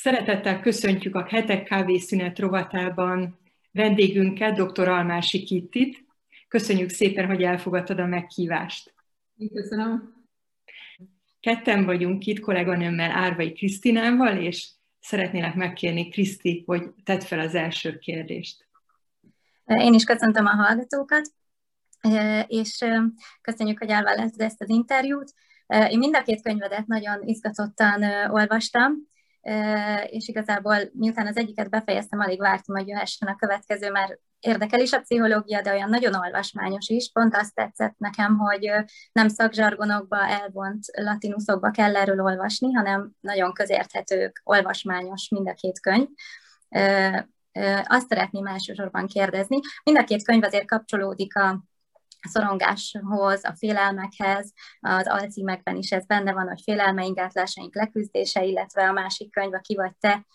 Szeretettel köszöntjük a Hetek Kávészünet rovatában vendégünket, dr. Almási Kittit. Köszönjük szépen, hogy elfogadtad a meghívást. Köszönöm. Ketten vagyunk itt kolléganőmmel, Árvai Krisztinával, és szeretnélek megkérni Kriszti, hogy tedd fel az első kérdést. Én is köszöntöm a hallgatókat, és köszönjük, hogy elvállaltad ezt az interjút. Én mind a két könyvedet nagyon izgatottan olvastam, és igazából miután az egyiket befejeztem, alig vártam, hogy jöhessen a következő, mert érdekel is a pszichológia, de olyan nagyon olvasmányos is. Pont azt tetszett nekem, hogy nem szakzsargonokba, elvont latinuszokba kell erről olvasni, hanem nagyon közérthetők, olvasmányos mind a két könyv. Azt szeretném elsősorban kérdezni. Mind a két könyv azért kapcsolódik a szorongáshoz, a félelmekhez, az alcímekben is ez benne van, hogy félelmeink, gátlásaink leküzdése, illetve a másik könyv, a Ki vagy te,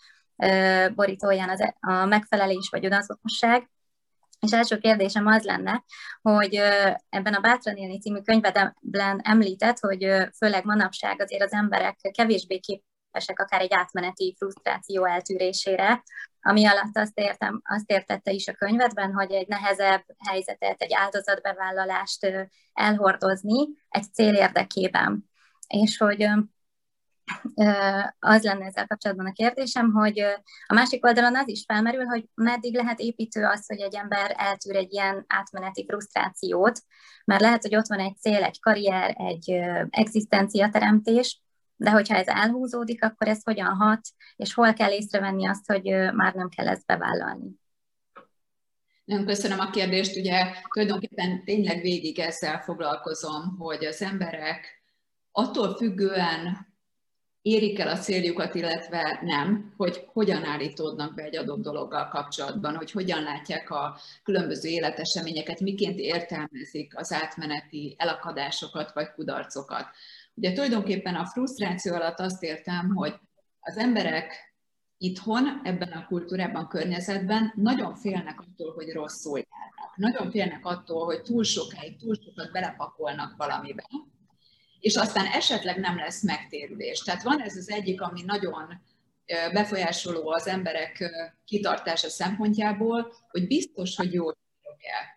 borítóján az, e, a megfelelés vagy önazonosság. És első kérdésem az lenne, hogy ebben a Bátran élni című könyvedben említett, hogy főleg manapság azért az emberek kevésbé képesek akár egy átmeneti frusztráció eltűrésére, ami alatt azt, értem, azt értette is a könyvedben, hogy egy nehezebb helyzetet, egy áldozatbevállalást elhordozni egy cél érdekében. És hogy az lenne ezzel kapcsolatban a kérdésem, hogy a másik oldalon az is felmerül, hogy meddig lehet építő az, hogy egy ember eltűr egy ilyen átmeneti frusztrációt, mert lehet, hogy ott van egy cél, egy karrier, egy egzisztenciateremtés, de hogyha ez elhúzódik, akkor ez hogyan hat, és hol kell észrevenni azt, hogy már nem kell ezt bevállalni? Nagyon köszönöm a kérdést. Ugye tulajdonképpen tényleg végig ezzel foglalkozom, hogy az emberek attól függően érik el a céljukat, illetve nem, hogy hogyan állítódnak be egy adott dologgal kapcsolatban, hogy hogyan látják a különböző életeseményeket, miként értelmezik az átmeneti elakadásokat vagy kudarcokat. Ugye tulajdonképpen a frusztráció alatt azt értem, hogy az emberek itthon, ebben a kultúrában, környezetben nagyon félnek attól, hogy rosszul járnak. Nagyon félnek attól, hogy túl sokáig, túl sokat belepakolnak valamibe, és aztán esetleg nem lesz megtérülés. Tehát van ez az egyik, ami nagyon befolyásoló az emberek kitartása szempontjából, hogy biztos, hogy jól el.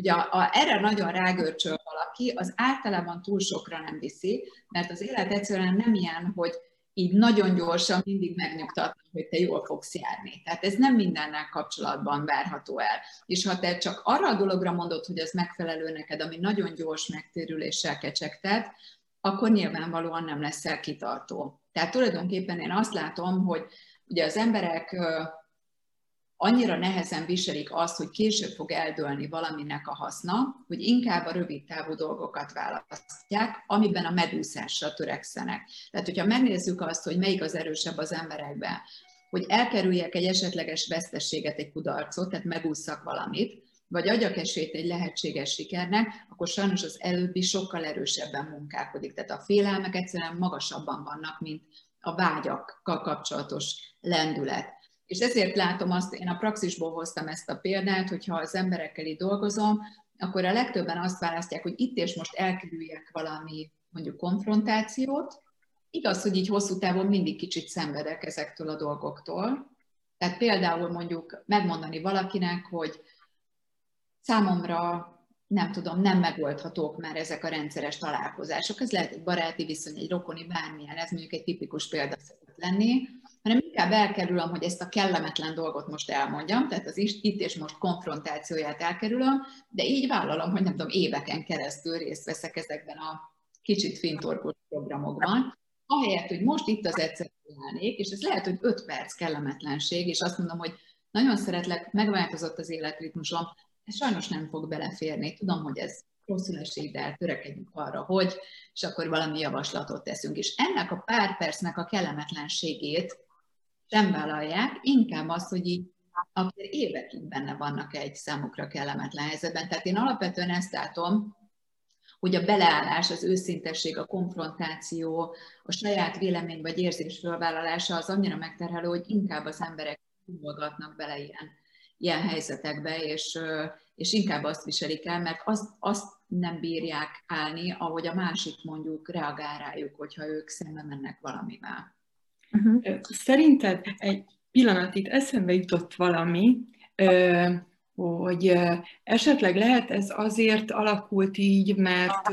Ugye a, a, erre nagyon rágörcsöl valaki, az általában túl sokra nem viszi, mert az élet egyszerűen nem ilyen, hogy így nagyon gyorsan mindig megnyugtatnak, hogy te jól fogsz járni. Tehát ez nem mindennel kapcsolatban várható el. És ha te csak arra a dologra mondod, hogy ez megfelelő neked, ami nagyon gyors megtérüléssel kecsegtet, akkor nyilvánvalóan nem leszel kitartó. Tehát tulajdonképpen én azt látom, hogy ugye az emberek annyira nehezen viselik azt, hogy később fog eldőlni valaminek a haszna, hogy inkább a rövid távú dolgokat választják, amiben a medúszásra törekszenek. Tehát, hogyha megnézzük azt, hogy melyik az erősebb az emberekben, hogy elkerüljek egy esetleges vesztességet, egy kudarcot, tehát megúszszak valamit, vagy adjak esélyt egy lehetséges sikernek, akkor sajnos az előbbi sokkal erősebben munkálkodik. Tehát a félelmek egyszerűen magasabban vannak, mint a vágyakkal kapcsolatos lendület. És ezért látom azt, én a praxisból hoztam ezt a példát, hogyha az emberekkel itt dolgozom, akkor a legtöbben azt választják, hogy itt és most elkerüljek valami mondjuk konfrontációt. Igaz, hogy így hosszú távon mindig kicsit szenvedek ezektől a dolgoktól. Tehát például mondjuk megmondani valakinek, hogy számomra nem tudom, nem megoldhatók már ezek a rendszeres találkozások. Ez lehet egy baráti viszony, egy rokoni, bármilyen, ez mondjuk egy tipikus példa szokott lenni, hanem inkább elkerülöm, hogy ezt a kellemetlen dolgot most elmondjam, tehát az itt és most konfrontációját elkerülöm, de így vállalom, hogy nem tudom, éveken keresztül részt veszek ezekben a kicsit fintorgós programokban, ahelyett, hogy most itt az egyszer állnék, és ez lehet, hogy 5 perc kellemetlenség, és azt mondom, hogy nagyon szeretlek, megváltozott az életritmusom, ez sajnos nem fog beleférni. Tudom, hogy ez rosszul esik, de törekedjünk arra, hogy, és akkor valami javaslatot teszünk. És ennek a pár percnek a kellemetlenségét sem vállalják, inkább az, hogy így akár évekig benne vannak egy számukra kellemetlen helyzetben. Tehát én alapvetően ezt látom, hogy a beleállás, az őszintesség, a konfrontáció, a saját vélemény vagy érzés fölvállalása az annyira megterhelő, hogy inkább az emberek húzogatnak bele ilyen, ilyen helyzetekbe, és, és inkább azt viselik el, mert azt, azt nem bírják állni, ahogy a másik mondjuk reagál rájuk, hogyha ők szembe mennek valamivel. Uh-huh. Szerinted egy pillanat itt eszembe jutott valami, hogy esetleg lehet ez azért alakult így, mert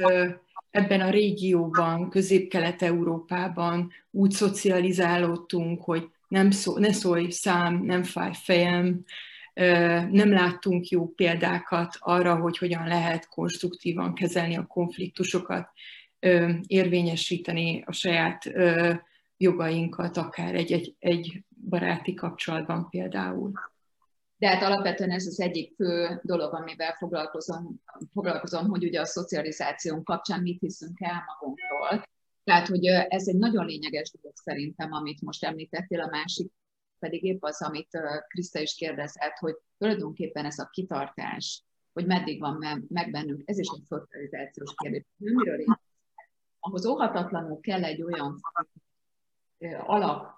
ebben a régióban, közép-kelet-európában úgy szocializálódtunk, hogy nem szó, ne szólj szám, nem fáj fejem, nem láttunk jó példákat arra, hogy hogyan lehet konstruktívan kezelni a konfliktusokat, érvényesíteni a saját jogainkat, akár egy, egy, egy baráti kapcsolatban például. De hát alapvetően ez az egyik fő dolog, amivel foglalkozom, foglalkozom hogy ugye a szocializáción kapcsán mit hiszünk el magunkról. Tehát, hogy ez egy nagyon lényeges dolog szerintem, amit most említettél, a másik pedig épp az, amit Kriszta is kérdezett, hogy tulajdonképpen ez a kitartás, hogy meddig van meg bennünk, ez is egy szocializációs kérdés. Miről? Ahhoz óhatatlanul kell egy olyan alap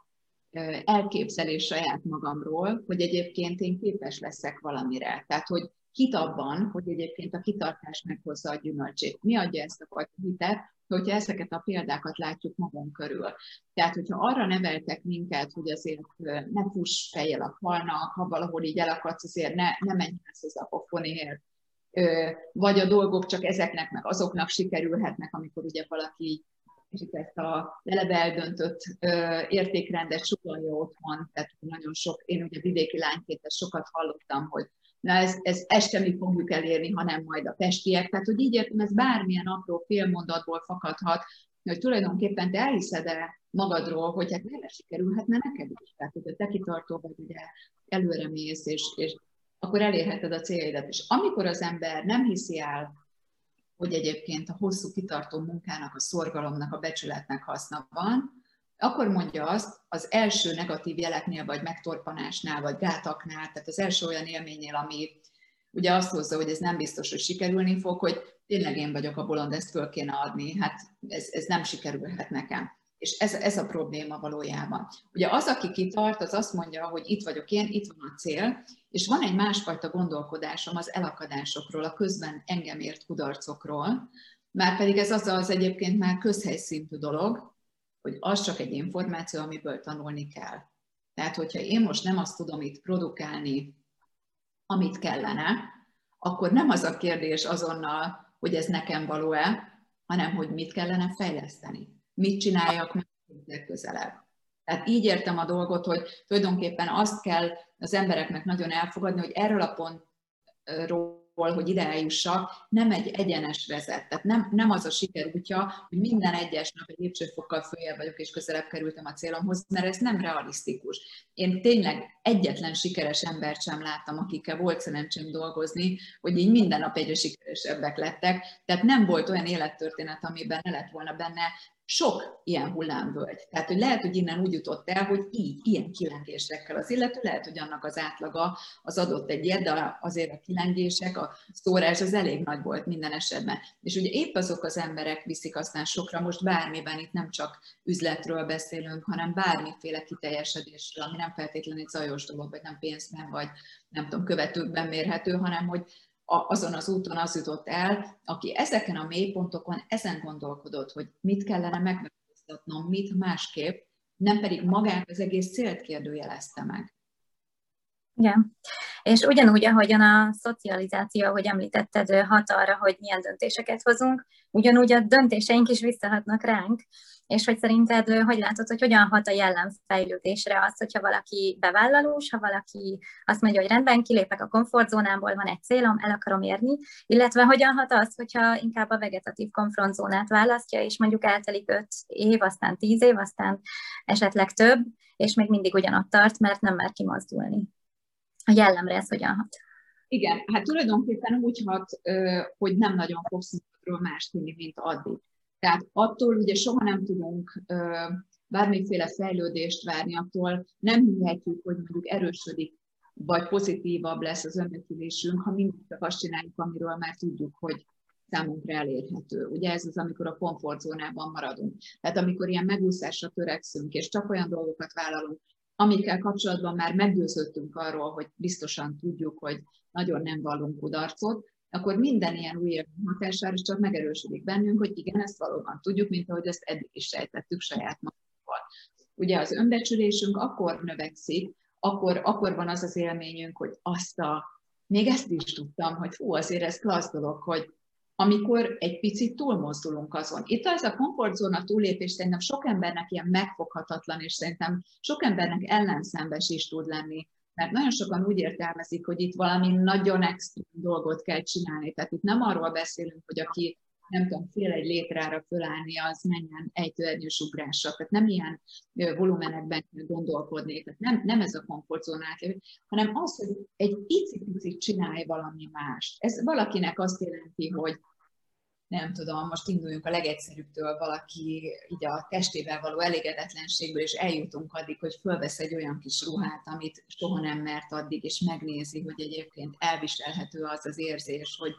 elképzelés saját magamról, hogy egyébként én képes leszek valamire. Tehát, hogy hit abban, hogy egyébként a kitartás meghozza a gyümölcsét. Mi adja ezt a fajta hitet? Hogyha ezeket a példákat látjuk magunk körül. Tehát, hogyha arra neveltek minket, hogy azért ne fuss fejjel a falnak, ha valahol így elakadsz, azért ne, ne menj az a pofonért, vagy a dolgok csak ezeknek meg azoknak sikerülhetnek, amikor ugye valaki kicsit ezt a eleve eldöntött értékrendet sugalja otthon, tehát nagyon sok, én ugye vidéki lányként ezt sokat hallottam, hogy na ez, ez este mi fogjuk elérni, hanem majd a pestiek. Tehát, hogy így értem, ez bármilyen apró félmondatból fakadhat, hogy tulajdonképpen te elhiszed-e magadról, hogy hát miért sikerülhetne neked is. Tehát, hogy te kitartó vagy, ugye előre mész, és, és akkor elérheted a céljaidat. És amikor az ember nem hiszi el hogy egyébként a hosszú kitartó munkának, a szorgalomnak, a becsületnek haszna van, akkor mondja azt az első negatív jeleknél, vagy megtorpanásnál, vagy gátaknál, tehát az első olyan élménynél, ami ugye azt hozza, hogy ez nem biztos, hogy sikerülni fog, hogy tényleg én vagyok a bolond, ezt föl kéne adni, hát ez, ez nem sikerülhet nekem. És ez, ez a probléma valójában. Ugye az, aki kitart, az azt mondja, hogy itt vagyok én, itt van a cél, és van egy másfajta gondolkodásom az elakadásokról, a közben engem ért kudarcokról, már pedig ez az az egyébként már közhelyszintű dolog, hogy az csak egy információ, amiből tanulni kell. Tehát, hogyha én most nem azt tudom itt produkálni, amit kellene, akkor nem az a kérdés azonnal, hogy ez nekem való-e, hanem hogy mit kellene fejleszteni mit csináljak legközelebb. Tehát így értem a dolgot, hogy tulajdonképpen azt kell az embereknek nagyon elfogadni, hogy erről a pontról hogy ide eljussak, nem egy egyenes vezet. Tehát nem, nem az a siker útja, hogy minden egyes nap egy lépcsőfokkal följebb vagyok, és közelebb kerültem a célomhoz, mert ez nem realisztikus. Én tényleg egyetlen sikeres embert sem láttam, akikkel volt szerencsém dolgozni, hogy így minden nap egyre sikeresebbek lettek. Tehát nem volt olyan élettörténet, amiben ne lett volna benne sok ilyen hullámvölgy. Tehát, hogy lehet, hogy innen úgy jutott el, hogy így, ilyen kilengésekkel az illető, lehet, hogy annak az átlaga az adott egy de azért a kilengések, a szórás az elég nagy volt minden esetben. És ugye épp azok az emberek viszik aztán sokra, most bármiben itt nem csak üzletről beszélünk, hanem bármiféle kiteljesedésről, ami nem feltétlenül egy zajos dolog, vagy nem pénzben, vagy nem tudom, követőkben mérhető, hanem hogy azon az úton az jutott el, aki ezeken a mélypontokon ezen gondolkodott, hogy mit kellene megváltoztatnom, mit másképp, nem pedig magát az egész célt kérdőjelezte meg. Igen. És ugyanúgy, ahogyan a szocializáció, ahogy említetted, hat arra, hogy milyen döntéseket hozunk, ugyanúgy a döntéseink is visszahatnak ránk, és hogy szerinted, hogy látod, hogy hogyan hat a jellemfejlődésre az, hogyha valaki bevállalós, ha valaki azt mondja, hogy rendben, kilépek a komfortzónából, van egy célom, el akarom érni, illetve hogyan hat az, hogyha inkább a vegetatív komfortzónát választja, és mondjuk eltelik 5 év, aztán 10 év, aztán esetleg több, és még mindig ugyanott tart, mert nem mer kimozdulni. A jellemre ez hogyan hat? Igen, hát tulajdonképpen úgy hat, hogy nem nagyon fogsz más tudni, mint addig. Tehát attól ugye soha nem tudunk bármiféle fejlődést várni, attól nem hihetjük, hogy mondjuk erősödik, vagy pozitívabb lesz az önbecsülésünk, ha mindig csak azt csináljuk, amiről már tudjuk, hogy számunkra elérhető. Ugye ez az, amikor a komfortzónában maradunk. Tehát amikor ilyen megúszásra törekszünk, és csak olyan dolgokat vállalunk, amikkel kapcsolatban már meggyőződtünk arról, hogy biztosan tudjuk, hogy nagyon nem vallunk kudarcot, akkor minden ilyen új hatására csak megerősödik bennünk, hogy igen, ezt valóban tudjuk, mint ahogy ezt eddig is sejtettük saját magunkkal. Ugye az önbecsülésünk akkor növekszik, akkor, akkor van az az élményünk, hogy azt a, még ezt is tudtam, hogy hú, azért ez klassz dolog, hogy amikor egy picit túlmozdulunk azon. Itt az a komfortzóna túlépés szerintem sok embernek ilyen megfoghatatlan, és szerintem sok embernek ellenszembes is tud lenni. Mert nagyon sokan úgy értelmezik, hogy itt valami nagyon extrém dolgot kell csinálni. Tehát itt nem arról beszélünk, hogy aki nem tudom, fél egy létrára fölállni, az menjen egy törnyős ugrásra. Tehát nem ilyen volumenekben gondolkodni, tehát nem, nem ez a komfortzónát, hanem az, hogy egy picit csinálj valami mást. Ez valakinek azt jelenti, hogy nem tudom, most induljunk a legegyszerűbbtől, valaki így a testével való elégedetlenségből, és eljutunk addig, hogy fölvesz egy olyan kis ruhát, amit soha nem mert addig, és megnézi, hogy egyébként elviselhető az az érzés, hogy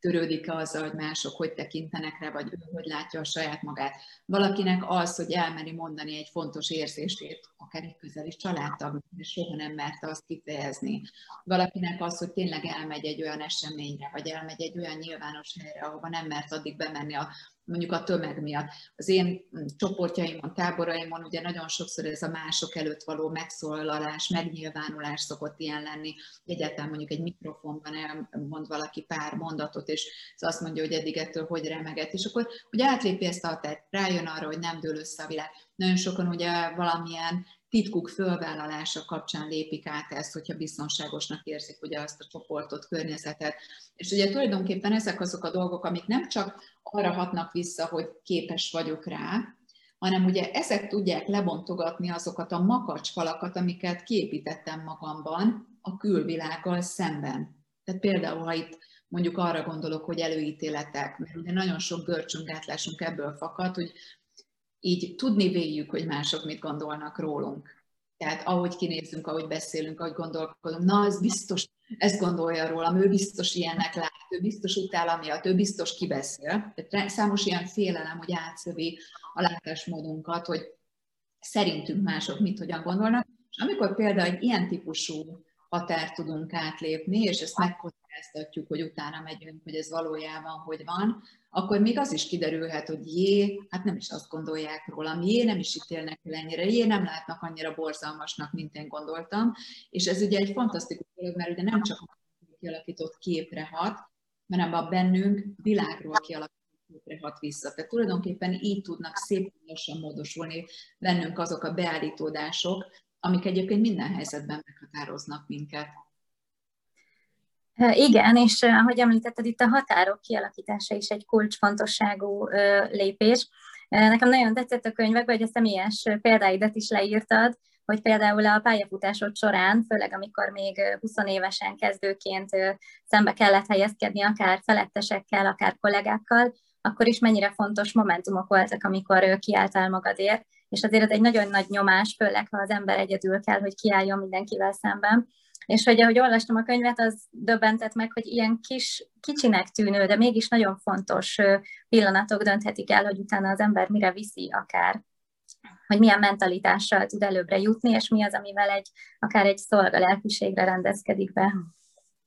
törődik-e azzal, hogy mások hogy tekintenek rá, vagy ő hogy látja a saját magát. Valakinek az, hogy elmeri mondani egy fontos érzését, akár egy közeli családtag, és soha nem merte azt kifejezni. Valakinek az, hogy tényleg elmegy egy olyan eseményre, vagy elmegy egy olyan nyilvános helyre, ahova nem mert addig bemenni a mondjuk a tömeg miatt. Az én csoportjaimon, táboraimon ugye nagyon sokszor ez a mások előtt való megszólalás, megnyilvánulás szokott ilyen lenni. Egyáltalán mondjuk egy mikrofonban elmond valaki pár mondatot, és az azt mondja, hogy eddig ettől hogy remeget, és akkor ugye átlépi ezt a határt, rájön arra, hogy nem dől össze a világ. Nagyon sokan ugye valamilyen titkuk fölvállalása kapcsán lépik át ezt, hogyha biztonságosnak érzik ugye azt a csoportot, környezetet. És ugye tulajdonképpen ezek azok a dolgok, amik nem csak arra hatnak vissza, hogy képes vagyok rá, hanem ugye ezek tudják lebontogatni azokat a makacsfalakat, amiket kiépítettem magamban a külvilággal szemben. Tehát például, ha itt mondjuk arra gondolok, hogy előítéletek, mert ugye nagyon sok görcsüngátlásunk ebből fakad, hogy így tudni véljük, hogy mások mit gondolnak rólunk. Tehát ahogy kinézünk, ahogy beszélünk, ahogy gondolkodunk, na, ez biztos, ezt gondolja rólam, ő biztos ilyennek lát, ő biztos utála miatt, ő biztos kibeszél. Számos ilyen félelem, hogy átszövi a látásmódunkat, hogy szerintünk mások mit hogyan gondolnak. És amikor például egy ilyen típusú határt tudunk átlépni, és ezt megkockáztatjuk, hogy utána megyünk, hogy ez valójában hogy van, akkor még az is kiderülhet, hogy jé, hát nem is azt gondolják rólam, jé, nem is ítélnek el ennyire, jé, nem látnak annyira borzalmasnak, mint én gondoltam. És ez ugye egy fantasztikus dolog, mert ugye nem csak a kialakított képre hat, hanem a bennünk világról kialakított képre hat vissza. Tehát tulajdonképpen így tudnak szépen lassan módosulni bennünk azok a beállítódások, amik egyébként minden helyzetben meghatároznak minket. Igen, és ahogy említetted, itt a határok kialakítása is egy kulcsfontosságú lépés. Nekem nagyon tetszett a könyvekben, hogy a személyes példáidat is leírtad, hogy például a pályafutásod során, főleg amikor még 20 évesen kezdőként szembe kellett helyezkedni akár felettesekkel, akár kollégákkal, akkor is mennyire fontos momentumok voltak, amikor kiálltál magadért, és azért ez egy nagyon nagy nyomás, főleg ha az ember egyedül kell, hogy kiálljon mindenkivel szemben. És hogy ahogy olvastam a könyvet, az döbbentett meg, hogy ilyen kis, kicsinek tűnő, de mégis nagyon fontos pillanatok dönthetik el, hogy utána az ember mire viszi akár hogy milyen mentalitással tud előbbre jutni, és mi az, amivel egy, akár egy szolga lelkiségre rendezkedik be.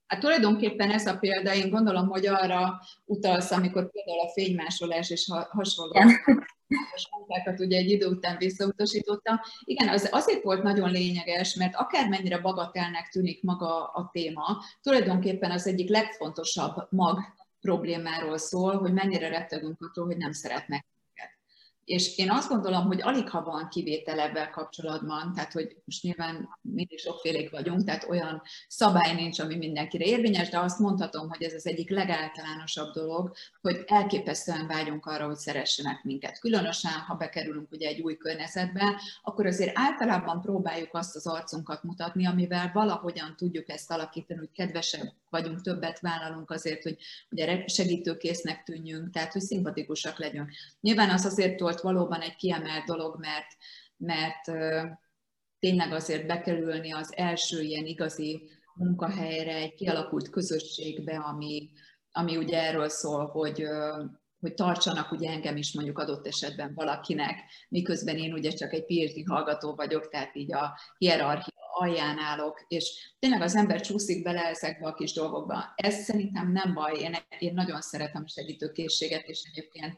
Hát tulajdonképpen ez a példa, én gondolom, hogy arra utalsz, amikor például a fénymásolás és hasonló munkákat ugye egy idő után visszautasítottam. Igen, az azért volt nagyon lényeges, mert akármennyire bagatelnek tűnik maga a téma, tulajdonképpen az egyik legfontosabb mag problémáról szól, hogy mennyire rettegünk attól, hogy nem szeretnek és én azt gondolom, hogy alig ha van kivétel ebben kapcsolatban, tehát hogy most nyilván mindig sokfélék vagyunk, tehát olyan szabály nincs, ami mindenkire érvényes, de azt mondhatom, hogy ez az egyik legáltalánosabb dolog, hogy elképesztően vágyunk arra, hogy szeressenek minket. Különösen, ha bekerülünk ugye egy új környezetbe, akkor azért általában próbáljuk azt az arcunkat mutatni, amivel valahogyan tudjuk ezt alakítani, hogy kedvesebb vagyunk, többet vállalunk azért, hogy ugye segítőkésznek tűnjünk, tehát hogy szimpatikusak legyünk. Nyilván az azért volt valóban egy kiemelt dolog, mert, mert tényleg azért bekerülni az első ilyen igazi munkahelyre, egy kialakult közösségbe, ami, ami ugye erről szól, hogy, hogy tartsanak ugye engem is mondjuk adott esetben valakinek, miközben én ugye csak egy PhD hallgató vagyok, tehát így a hierarchia alján állok, és tényleg az ember csúszik bele ezekbe a kis dolgokba. Ez szerintem nem baj, én, én nagyon szeretem segítőkészséget, és egyébként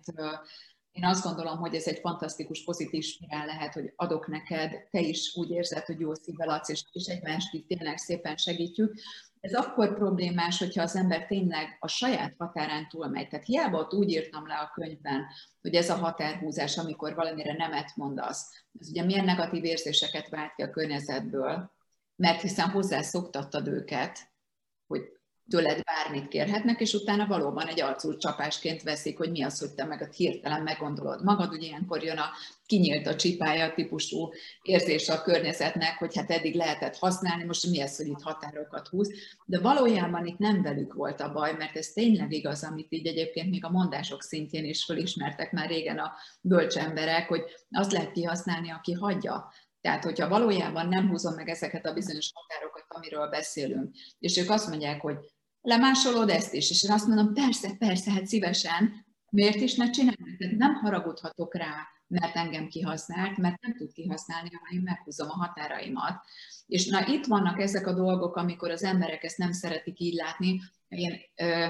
én azt gondolom, hogy ez egy fantasztikus pozitív spirál lehet, hogy adok neked, te is úgy érzed, hogy jó szívvel adsz, és, és egymást így tényleg szépen segítjük. Ez akkor problémás, hogyha az ember tényleg a saját határán túlmegy. Tehát hiába ott úgy írtam le a könyvben, hogy ez a határhúzás, amikor valamire nemet mondasz, ez ugye milyen negatív érzéseket vált ki a környezetből, mert hiszen hozzászoktattad őket, hogy tőled bármit kérhetnek, és utána valóban egy arcú csapásként veszik, hogy mi az, hogy te meg a hirtelen meggondolod magad, ugye ilyenkor jön a kinyílt a csipája típusú érzés a környezetnek, hogy hát eddig lehetett használni, most mi az, hogy itt határokat húz. De valójában itt nem velük volt a baj, mert ez tényleg igaz, amit így egyébként még a mondások szintjén is fölismertek már régen a bölcs emberek, hogy azt lehet kihasználni, aki hagyja. Tehát, hogyha valójában nem húzom meg ezeket a bizonyos határokat, amiről beszélünk, és ők azt mondják, hogy lemásolod ezt is, és én azt mondom, persze, persze, hát szívesen, miért is ne csinálni? Nem haragudhatok rá, mert engem kihasznált, mert nem tud kihasználni, ha én meghúzom a határaimat. És na itt vannak ezek a dolgok, amikor az emberek ezt nem szeretik így látni. Én ö,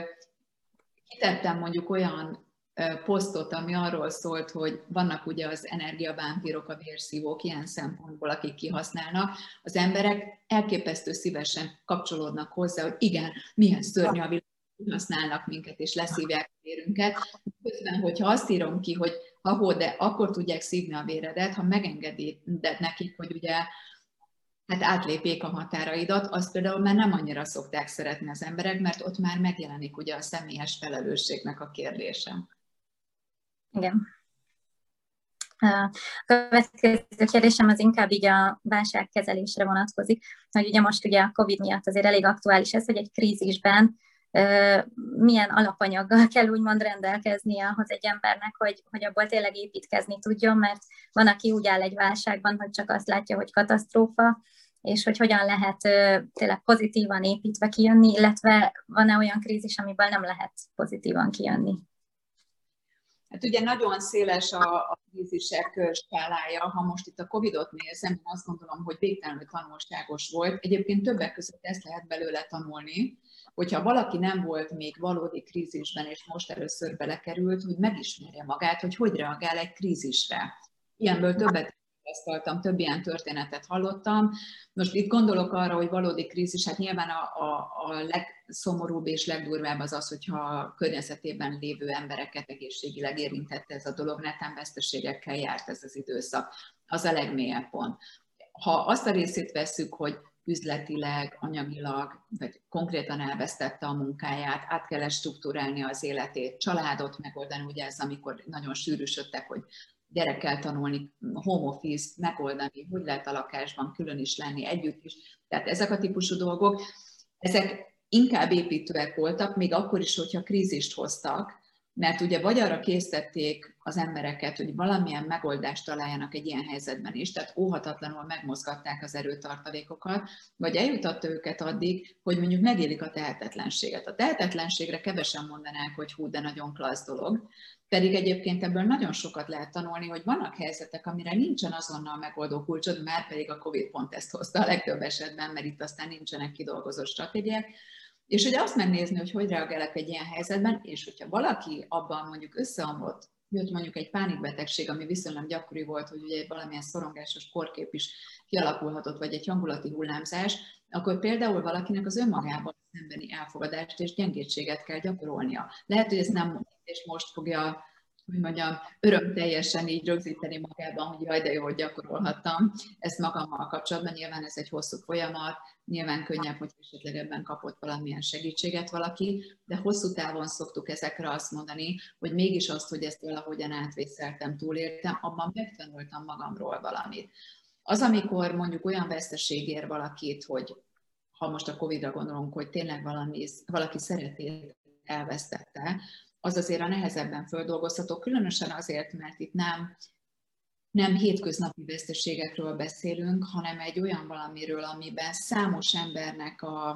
kitettem mondjuk olyan posztot, ami arról szólt, hogy vannak ugye az energiavámpírok, a vérszívók ilyen szempontból, akik kihasználnak. Az emberek elképesztő szívesen kapcsolódnak hozzá, hogy igen, milyen szörnyű a világ, használnak minket és leszívják a vérünket. Közben, hogyha azt írom ki, hogy ahol, de akkor tudják szívni a véredet, ha megengeded nekik, hogy ugye hát átlépjék a határaidat, azt például már nem annyira szokták szeretni az emberek, mert ott már megjelenik ugye a személyes felelősségnek a kérdése. Igen. A következő kérdésem az inkább így a válságkezelésre vonatkozik, hogy ugye most ugye a COVID miatt azért elég aktuális ez, hogy egy krízisben milyen alapanyaggal kell úgymond rendelkeznie ahhoz egy embernek, hogy, hogy abból tényleg építkezni tudjon, mert van, aki úgy áll egy válságban, hogy csak azt látja, hogy katasztrófa, és hogy hogyan lehet tényleg pozitívan építve kijönni, illetve van-e olyan krízis, amiből nem lehet pozitívan kijönni. Hát ugye nagyon széles a, a krízisek skálája, ha most itt a Covid-ot nézem, én azt gondolom, hogy végtelenül tanulságos volt. Egyébként többek között ezt lehet belőle tanulni, hogyha valaki nem volt még valódi krízisben, és most először belekerült, hogy megismerje magát, hogy hogy reagál egy krízisre. Ilyenből többet tapasztaltam, több ilyen történetet hallottam. Most itt gondolok arra, hogy valódi krízis, hát nyilván a, a, a legszomorúbb és legdurvább az az, hogyha a környezetében lévő embereket egészségileg érintette ez a dolog, netán veszteségekkel járt ez az időszak. Az a legmélyebb pont. Ha azt a részét veszük, hogy üzletileg, anyagilag, vagy konkrétan elvesztette a munkáját, át kellett struktúrálni az életét, családot megoldani, ugye ez amikor nagyon sűrűsödtek, hogy gyerekkel tanulni, home office, megoldani, hogy lehet a lakásban külön is lenni, együtt is. Tehát ezek a típusú dolgok, ezek inkább építőek voltak, még akkor is, hogyha krízist hoztak, mert ugye vagy arra készítették az embereket, hogy valamilyen megoldást találjanak egy ilyen helyzetben is, tehát óhatatlanul megmozgatták az erőtartalékokat, vagy eljutatta őket addig, hogy mondjuk megélik a tehetetlenséget. A tehetetlenségre kevesen mondanák, hogy hú, de nagyon klassz dolog, pedig egyébként ebből nagyon sokat lehet tanulni, hogy vannak helyzetek, amire nincsen azonnal megoldó kulcsod, már pedig a COVID pont ezt hozta a legtöbb esetben, mert itt aztán nincsenek kidolgozott stratégiák, és hogy azt megnézni, hogy hogy reagálok egy ilyen helyzetben, és hogyha valaki abban mondjuk összeomlott, jött mondjuk egy pánikbetegség, ami viszonylag gyakori volt, hogy ugye valamilyen szorongásos korkép is kialakulhatott, vagy egy hangulati hullámzás, akkor például valakinek az önmagában szembeni elfogadást és gyengétséget kell gyakorolnia. Lehet, hogy ezt nem és most fogja hogy mondjam, teljesen így rögzíteni magában, hogy jaj, de jó, hogy gyakorolhattam ezt magammal kapcsolatban. Nyilván ez egy hosszú folyamat, nyilván könnyebb, hogy esetleg ebben kapott valamilyen segítséget valaki, de hosszú távon szoktuk ezekre azt mondani, hogy mégis azt, hogy ezt valahogyan átvészeltem, túlértem, abban megtanultam magamról valamit. Az, amikor mondjuk olyan veszteség ér valakit, hogy ha most a Covid-ra gondolunk, hogy tényleg valami, valaki szeretét elvesztette, az azért a nehezebben földolgozható, különösen azért, mert itt nem, nem hétköznapi veszteségekről beszélünk, hanem egy olyan valamiről, amiben számos embernek a,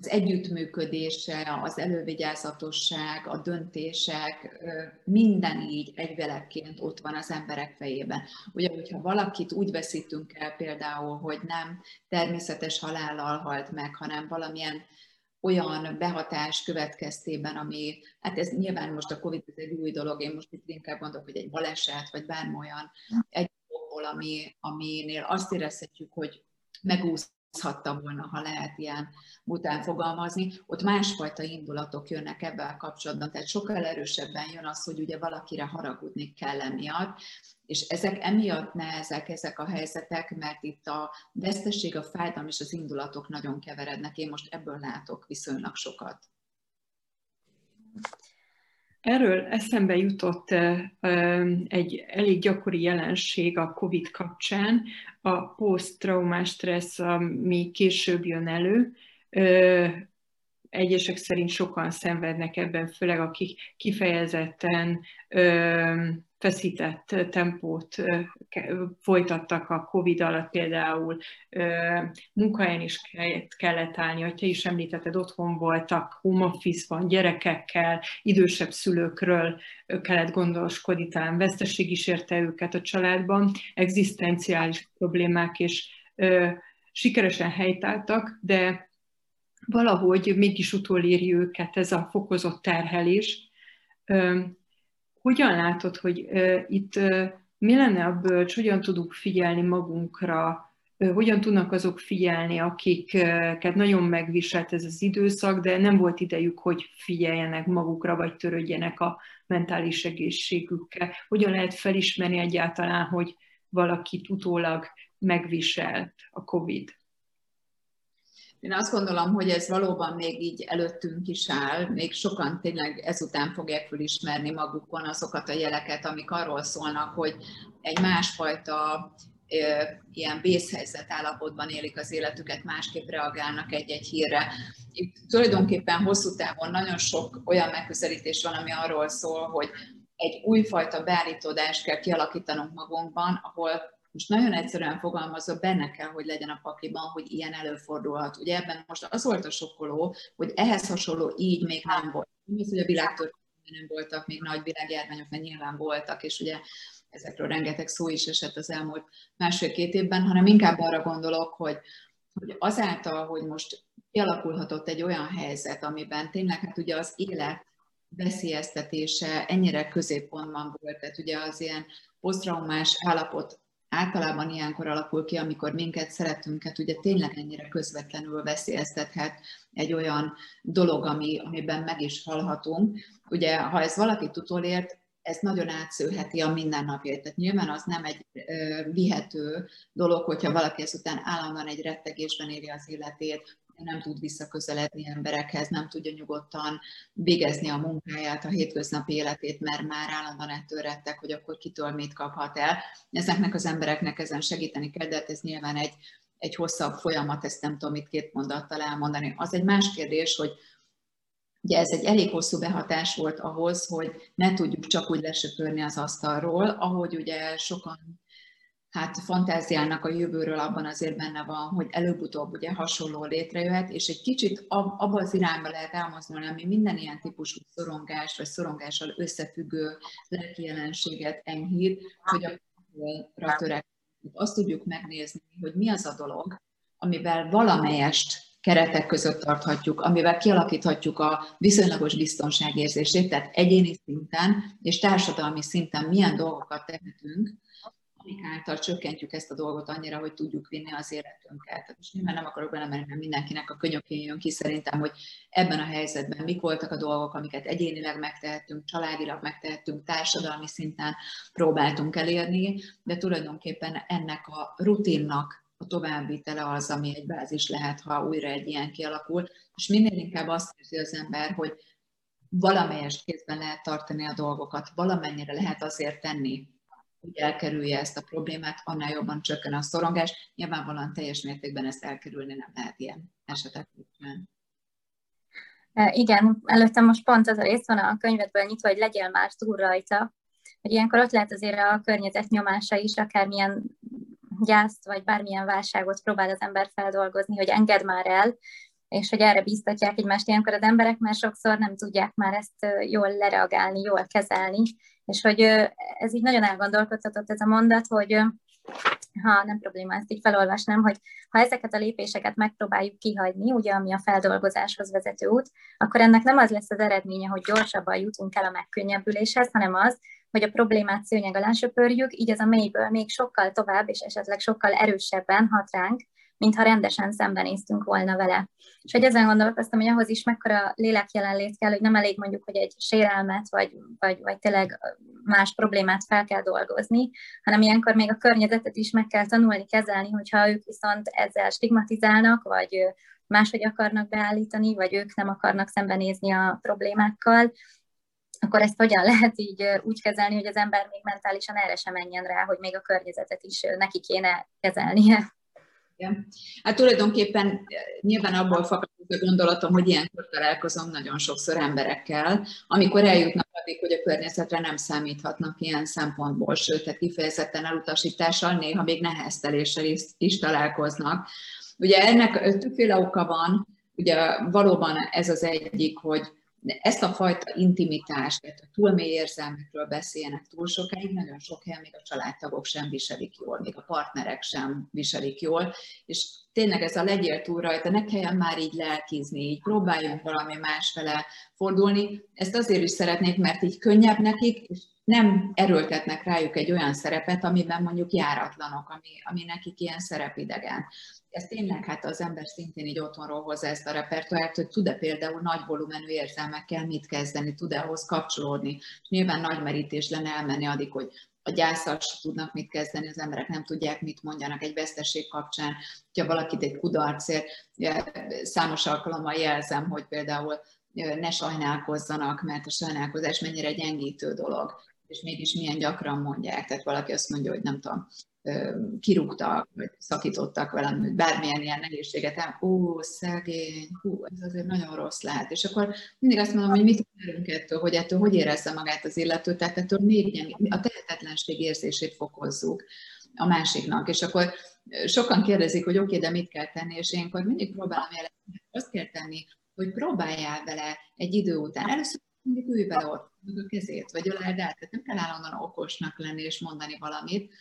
az együttműködése, az elővigyázatosság, a döntések, minden így egyvelekként ott van az emberek fejében. Ugye, hogyha valakit úgy veszítünk el például, hogy nem természetes halállal halt meg, hanem valamilyen olyan behatás következtében, ami, hát ez nyilván most a Covid ez egy új dolog, én most itt inkább mondok, hogy egy baleset, vagy bármilyen egy dologból, ami, aminél azt érezhetjük, hogy megúsz hozhatta volna, ha lehet ilyen után fogalmazni, ott másfajta indulatok jönnek ebben kapcsolatban, tehát sokkal erősebben jön az, hogy ugye valakire haragudni kell emiatt, és ezek emiatt nehezek ezek a helyzetek, mert itt a vesztesség, a fájdalom és az indulatok nagyon keverednek. Én most ebből látok viszonylag sokat. Erről eszembe jutott egy elég gyakori jelenség a COVID kapcsán, a posztraumás stressz, ami később jön elő. Egyesek szerint sokan szenvednek ebben, főleg akik kifejezetten feszített tempót folytattak a Covid alatt, például. Munkahelyen is kellett állni, hogy te is említetted, otthon voltak, home office-ban, gyerekekkel, idősebb szülőkről kellett gondoskodni, talán veszteség is érte őket a családban, egzisztenciális problémák és sikeresen helytáltak, de valahogy mégis utoléri őket ez a fokozott terhelés, hogyan látod, hogy itt mi lenne a bölcs, hogyan tudunk figyelni magunkra, hogyan tudnak azok figyelni, akiket nagyon megviselt ez az időszak, de nem volt idejük, hogy figyeljenek magukra, vagy törődjenek a mentális egészségükkel. Hogyan lehet felismerni egyáltalán, hogy valakit utólag megviselt a COVID? Én azt gondolom, hogy ez valóban még így előttünk is áll, még sokan tényleg ezután fogják felismerni magukon azokat a jeleket, amik arról szólnak, hogy egy másfajta ilyen vészhelyzet állapotban élik az életüket, másképp reagálnak egy-egy hírre. Itt tulajdonképpen hosszú távon nagyon sok olyan megközelítés van, ami arról szól, hogy egy újfajta beállítódást kell kialakítanunk magunkban, ahol most nagyon egyszerűen fogalmazva, benne kell, hogy legyen a pakliban, hogy ilyen előfordulhat. Ugye ebben most az volt a sokkoló, hogy ehhez hasonló így még nem volt. Nem az, hogy a világtörténetben nem voltak még nagy világjárványok, mert nyilván voltak, és ugye ezekről rengeteg szó is esett az elmúlt másfél-két évben, hanem inkább arra gondolok, hogy, hogy azáltal, hogy most kialakulhatott egy olyan helyzet, amiben tényleg hát ugye az élet veszélyeztetése ennyire középpontban volt, tehát ugye az ilyen posztraumás állapot általában ilyenkor alakul ki, amikor minket, szeretünket ugye tényleg ennyire közvetlenül veszélyeztethet egy olyan dolog, ami, amiben meg is halhatunk. Ugye, ha ez valaki utolért, ez nagyon átszőheti a mindennapjait. Tehát nyilván az nem egy vihető dolog, hogyha valaki ezután állandóan egy rettegésben éli az életét, nem tud visszaközeledni emberekhez, nem tudja nyugodtan végezni a munkáját, a hétköznapi életét, mert már állandóan ettől rettek, hogy akkor kitől mit kaphat el. Ezeknek az embereknek ezen segíteni kell, de hát ez nyilván egy, egy hosszabb folyamat, ezt nem tudom itt két mondattal elmondani. Az egy más kérdés, hogy Ugye ez egy elég hosszú behatás volt ahhoz, hogy ne tudjuk csak úgy lesöpörni az asztalról, ahogy ugye sokan hát fantáziának a jövőről abban azért benne van, hogy előbb-utóbb ugye hasonló létrejöhet, és egy kicsit abban az irányba lehet elmozdulni, ami minden ilyen típusú szorongás, vagy szorongással összefüggő lelki jelenséget enyhít, hogy a törekedünk. Azt tudjuk megnézni, hogy mi az a dolog, amivel valamelyest keretek között tarthatjuk, amivel kialakíthatjuk a viszonylagos biztonságérzését, tehát egyéni szinten és társadalmi szinten milyen dolgokat tehetünk, amik által csökkentjük ezt a dolgot annyira, hogy tudjuk vinni az életünket. Tehát most nyilván nem akarok belemenni, mindenkinek a könyökén jön ki szerintem, hogy ebben a helyzetben mik voltak a dolgok, amiket egyénileg megtehettünk, családilag megtehettünk, társadalmi szinten próbáltunk elérni, de tulajdonképpen ennek a rutinnak a továbbvitele az, ami egy bázis lehet, ha újra egy ilyen kialakul, és minél inkább azt érzi az ember, hogy valamelyes kézben lehet tartani a dolgokat, valamennyire lehet azért tenni, hogy elkerülje ezt a problémát, annál jobban csökken a szorongás. Nyilvánvalóan teljes mértékben ezt elkerülni nem lehet ilyen esetekben. E, igen, előttem most pont az a rész van a könyvedből nyitva, hogy legyél már túl rajta, hogy ilyenkor ott lehet azért a környezet nyomása is, akármilyen gyászt vagy bármilyen válságot próbál az ember feldolgozni, hogy engedd már el, és hogy erre bíztatják egymást ilyenkor az emberek, mert sokszor nem tudják már ezt jól lereagálni, jól kezelni, és hogy ez így nagyon elgondolkodtatott ez a mondat, hogy ha nem probléma, ezt így felolvasnám, hogy ha ezeket a lépéseket megpróbáljuk kihagyni, ugye ami a feldolgozáshoz vezető út, akkor ennek nem az lesz az eredménye, hogy gyorsabban jutunk el a megkönnyebbüléshez, hanem az, hogy a problémát szőnyeg alá söpörjük, így ez a mélyből még sokkal tovább, és esetleg sokkal erősebben hat ránk, mintha rendesen szembenéztünk volna vele. És hogy ezen gondolkoztam, hogy ahhoz is mekkora lélek jelenlét kell, hogy nem elég mondjuk, hogy egy sérelmet, vagy, vagy, vagy tényleg más problémát fel kell dolgozni, hanem ilyenkor még a környezetet is meg kell tanulni, kezelni, hogyha ők viszont ezzel stigmatizálnak, vagy máshogy akarnak beállítani, vagy ők nem akarnak szembenézni a problémákkal, akkor ezt hogyan lehet így úgy kezelni, hogy az ember még mentálisan erre sem menjen rá, hogy még a környezetet is neki kéne kezelnie. Igen. Hát tulajdonképpen eh, nyilván abból fakad a gondolatom, hogy ilyenkor találkozom nagyon sokszor emberekkel, amikor eljutnak addig, hogy a környezetre nem számíthatnak ilyen szempontból, sőt, tehát kifejezetten elutasítással, néha még nehezteléssel is, is találkoznak. Ugye ennek többféle oka van, ugye valóban ez az egyik, hogy ezt a fajta intimitást, tehát a túl érzelmekről beszélnek túl sokáig, nagyon sok helyen még a családtagok sem viselik jól, még a partnerek sem viselik jól, és tényleg ez a legyél túl rajta, ne kelljen már így lelkizni, így próbáljunk valami másfele fordulni. Ezt azért is szeretnék, mert így könnyebb nekik, és nem erőltetnek rájuk egy olyan szerepet, amiben mondjuk járatlanok, ami, ami nekik ilyen szerepidegen ez tényleg hát az ember szintén így otthonról hozza ezt a repertoárt, hogy tud-e például nagy volumenű érzelmekkel mit kezdeni, tud-e ahhoz kapcsolódni. És nyilván nagy merítés lenne elmenni addig, hogy a gyászal tudnak mit kezdeni, az emberek nem tudják, mit mondjanak egy veszteség kapcsán. Ha valakit egy kudarcért, számos alkalommal jelzem, hogy például ne sajnálkozzanak, mert a sajnálkozás mennyire gyengítő dolog, és mégis milyen gyakran mondják. Tehát valaki azt mondja, hogy nem tudom, kirúgtak, vagy szakítottak velem, hogy bármilyen ilyen nehézséget, ó, szegény, hú, ez azért nagyon rossz lehet. És akkor mindig azt mondom, hogy mit várunk ettől, hogy ettől hogy érezze magát az illető, tehát ettől még a tehetetlenség érzését fokozzuk a másiknak. És akkor sokan kérdezik, hogy oké, okay, de mit kell tenni, és akkor mindig próbálom jelezni, azt kell tenni, hogy próbáljál vele egy idő után. Először mindig ülj vele ott, a kezét, vagy öleld el, tehát nem kell állandóan okosnak lenni és mondani valamit,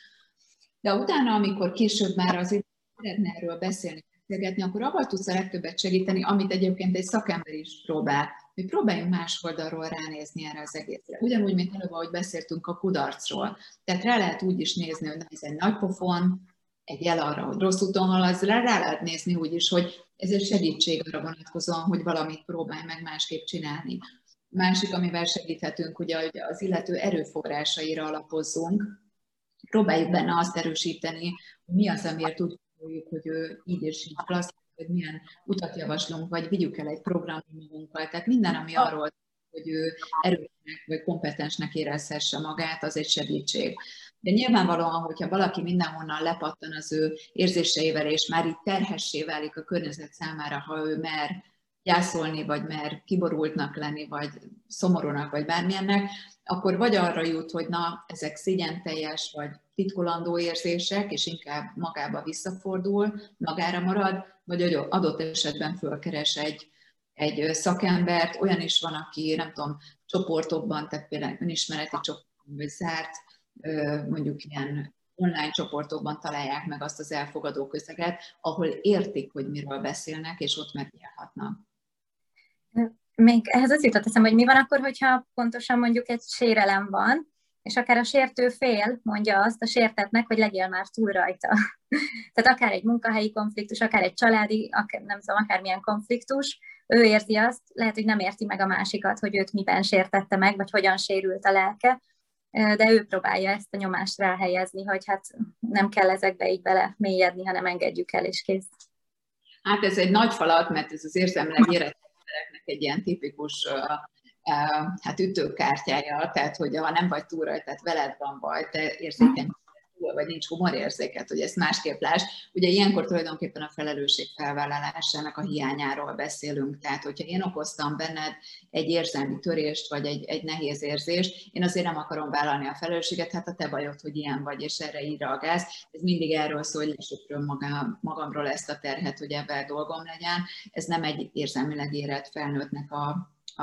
de utána, amikor később már az szeretne erről beszélni, beszélgetni, akkor abban tudsz a legtöbbet segíteni, amit egyébként egy szakember is próbál, hogy próbáljunk más oldalról ránézni erre az egészre. Ugyanúgy, mint előbb, ahogy beszéltünk a kudarcról. Tehát rá lehet úgy is nézni, hogy ez egy nagy pofon, egy jel arra, hogy rossz úton haladsz, rá, rá lehet nézni úgy is, hogy ez egy segítség arra vonatkozóan, hogy valamit próbálj meg másképp csinálni. Másik, amivel segíthetünk, ugye, hogy az illető erőforrásaira alapozzunk, próbáljuk benne azt erősíteni, hogy mi az, amiért úgy gondoljuk, hogy ő így és így klassz, hogy milyen utat javaslunk, vagy vigyük el egy programot magunkkal. Tehát minden, ami arról, hogy ő erősnek vagy kompetensnek érezhesse magát, az egy segítség. De nyilvánvalóan, hogyha valaki mindenhonnan lepattan az ő érzéseivel, és már itt terhessé válik a környezet számára, ha ő mer gyászolni, vagy mer kiborultnak lenni, vagy szomorúnak, vagy bármilyennek, akkor vagy arra jut, hogy na, ezek szégyenteljes, vagy titkolandó érzések, és inkább magába visszafordul, magára marad, vagy adott esetben fölkeres egy, egy szakembert, olyan is van, aki nem tudom, csoportokban, tehát például önismereti csoportokban, vagy zárt, mondjuk ilyen online csoportokban találják meg azt az elfogadó közeget, ahol értik, hogy miről beszélnek, és ott megnyílhatnak még ehhez az jutott eszem, hogy mi van akkor, hogyha pontosan mondjuk egy sérelem van, és akár a sértő fél mondja azt a sértetnek, hogy legyél már túl rajta. Tehát akár egy munkahelyi konfliktus, akár egy családi, akár, nem tudom, akármilyen konfliktus, ő érzi azt, lehet, hogy nem érti meg a másikat, hogy őt miben sértette meg, vagy hogyan sérült a lelke, de ő próbálja ezt a nyomást ráhelyezni, hogy hát nem kell ezekbe így bele mélyedni, hanem engedjük el, és kész. Hát ez egy nagy falat, mert ez az érzelmileg érett embereknek egy ilyen tipikus hát ütőkártyája, tehát hogy ha nem vagy túl rajta, tehát veled van baj, te érzékeny vagy nincs humorérzéket, hogy ezt másképp láss. Ugye ilyenkor tulajdonképpen a felelősség felvállalásának a hiányáról beszélünk. Tehát, hogyha én okoztam benned egy érzelmi törést, vagy egy, egy nehéz érzést, én azért nem akarom vállalni a felelősséget, hát a te bajod, hogy ilyen vagy, és erre így reagálsz. Ez mindig erről szól, hogy lesöpröm magam, magamról ezt a terhet, hogy ebben dolgom legyen. Ez nem egy érzelmileg érett felnőttnek a,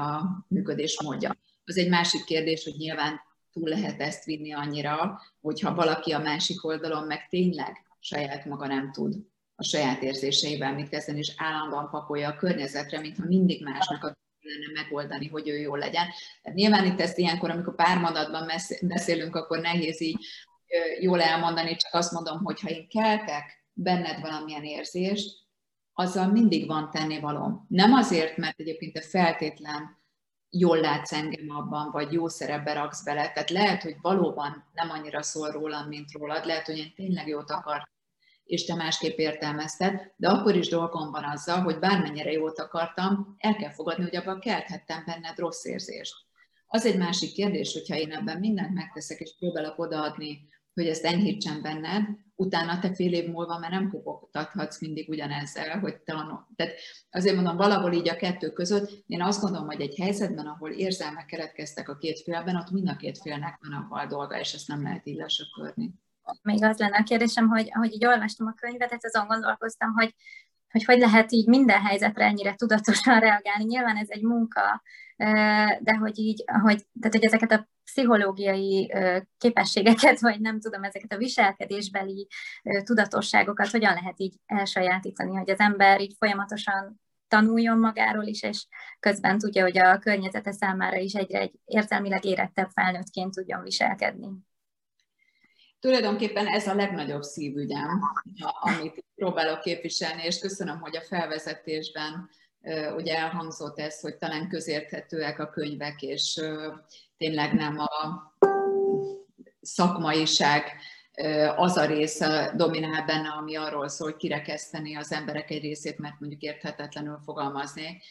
a működés módja. Az egy másik kérdés, hogy nyilván túl lehet ezt vinni annyira, hogyha valaki a másik oldalon meg tényleg saját maga nem tud a saját érzéseivel mit kezdeni, és állandóan pakolja a környezetre, mintha mindig másnak a lenne megoldani, hogy ő jól legyen. Tehát nyilván itt ezt ilyenkor, amikor pár mondatban beszélünk, akkor nehéz így jól elmondani, csak azt mondom, hogy ha én keltek benned valamilyen érzést, azzal mindig van tennivalom. Nem azért, mert egyébként te feltétlen jól látsz engem abban, vagy jó szerepbe raksz bele. Tehát lehet, hogy valóban nem annyira szól rólam, mint rólad, lehet, hogy én tényleg jót akar, és te másképp értelmezted, de akkor is dolgom van azzal, hogy bármennyire jót akartam, el kell fogadni, hogy abban kelthettem benned rossz érzést. Az egy másik kérdés, hogyha én ebben mindent megteszek, és próbálok odaadni hogy ezt enyhítsen benned, utána te fél év múlva már nem kopogtathatsz mindig ugyanezzel, hogy tanul. Tehát azért mondom, valahol így a kettő között, én azt gondolom, hogy egy helyzetben, ahol érzelmek keletkeztek a két félben, ott mind a két félnek van a dolga, és ezt nem lehet így lesöpörni. Még az lenne a kérdésem, hogy ahogy így olvastam a könyvet, azon gondolkoztam, hogy hogy hogy lehet így minden helyzetre ennyire tudatosan reagálni. Nyilván ez egy munka, de hogy így, hogy, tehát hogy ezeket a pszichológiai képességeket, vagy nem tudom, ezeket a viselkedésbeli tudatosságokat hogyan lehet így elsajátítani, hogy az ember így folyamatosan tanuljon magáról is, és közben tudja, hogy a környezete számára is egyre egy érzelmileg érettebb felnőttként tudjon viselkedni. Tulajdonképpen ez a legnagyobb szívügyem, amit próbálok képviselni, és köszönöm, hogy a felvezetésben ugye elhangzott ez, hogy talán közérthetőek a könyvek, és tényleg nem a szakmaiság az a része dominál benne, ami arról szól, hogy kirekeszteni az emberek egy részét, mert mondjuk érthetetlenül fogalmazni.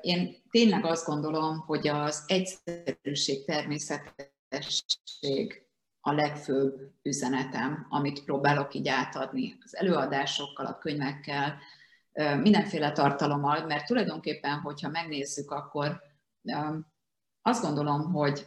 Én tényleg azt gondolom, hogy az egyszerűség, természetesség a legfőbb üzenetem, amit próbálok így átadni az előadásokkal, a könyvekkel, mindenféle tartalommal, mert tulajdonképpen, hogyha megnézzük, akkor azt gondolom, hogy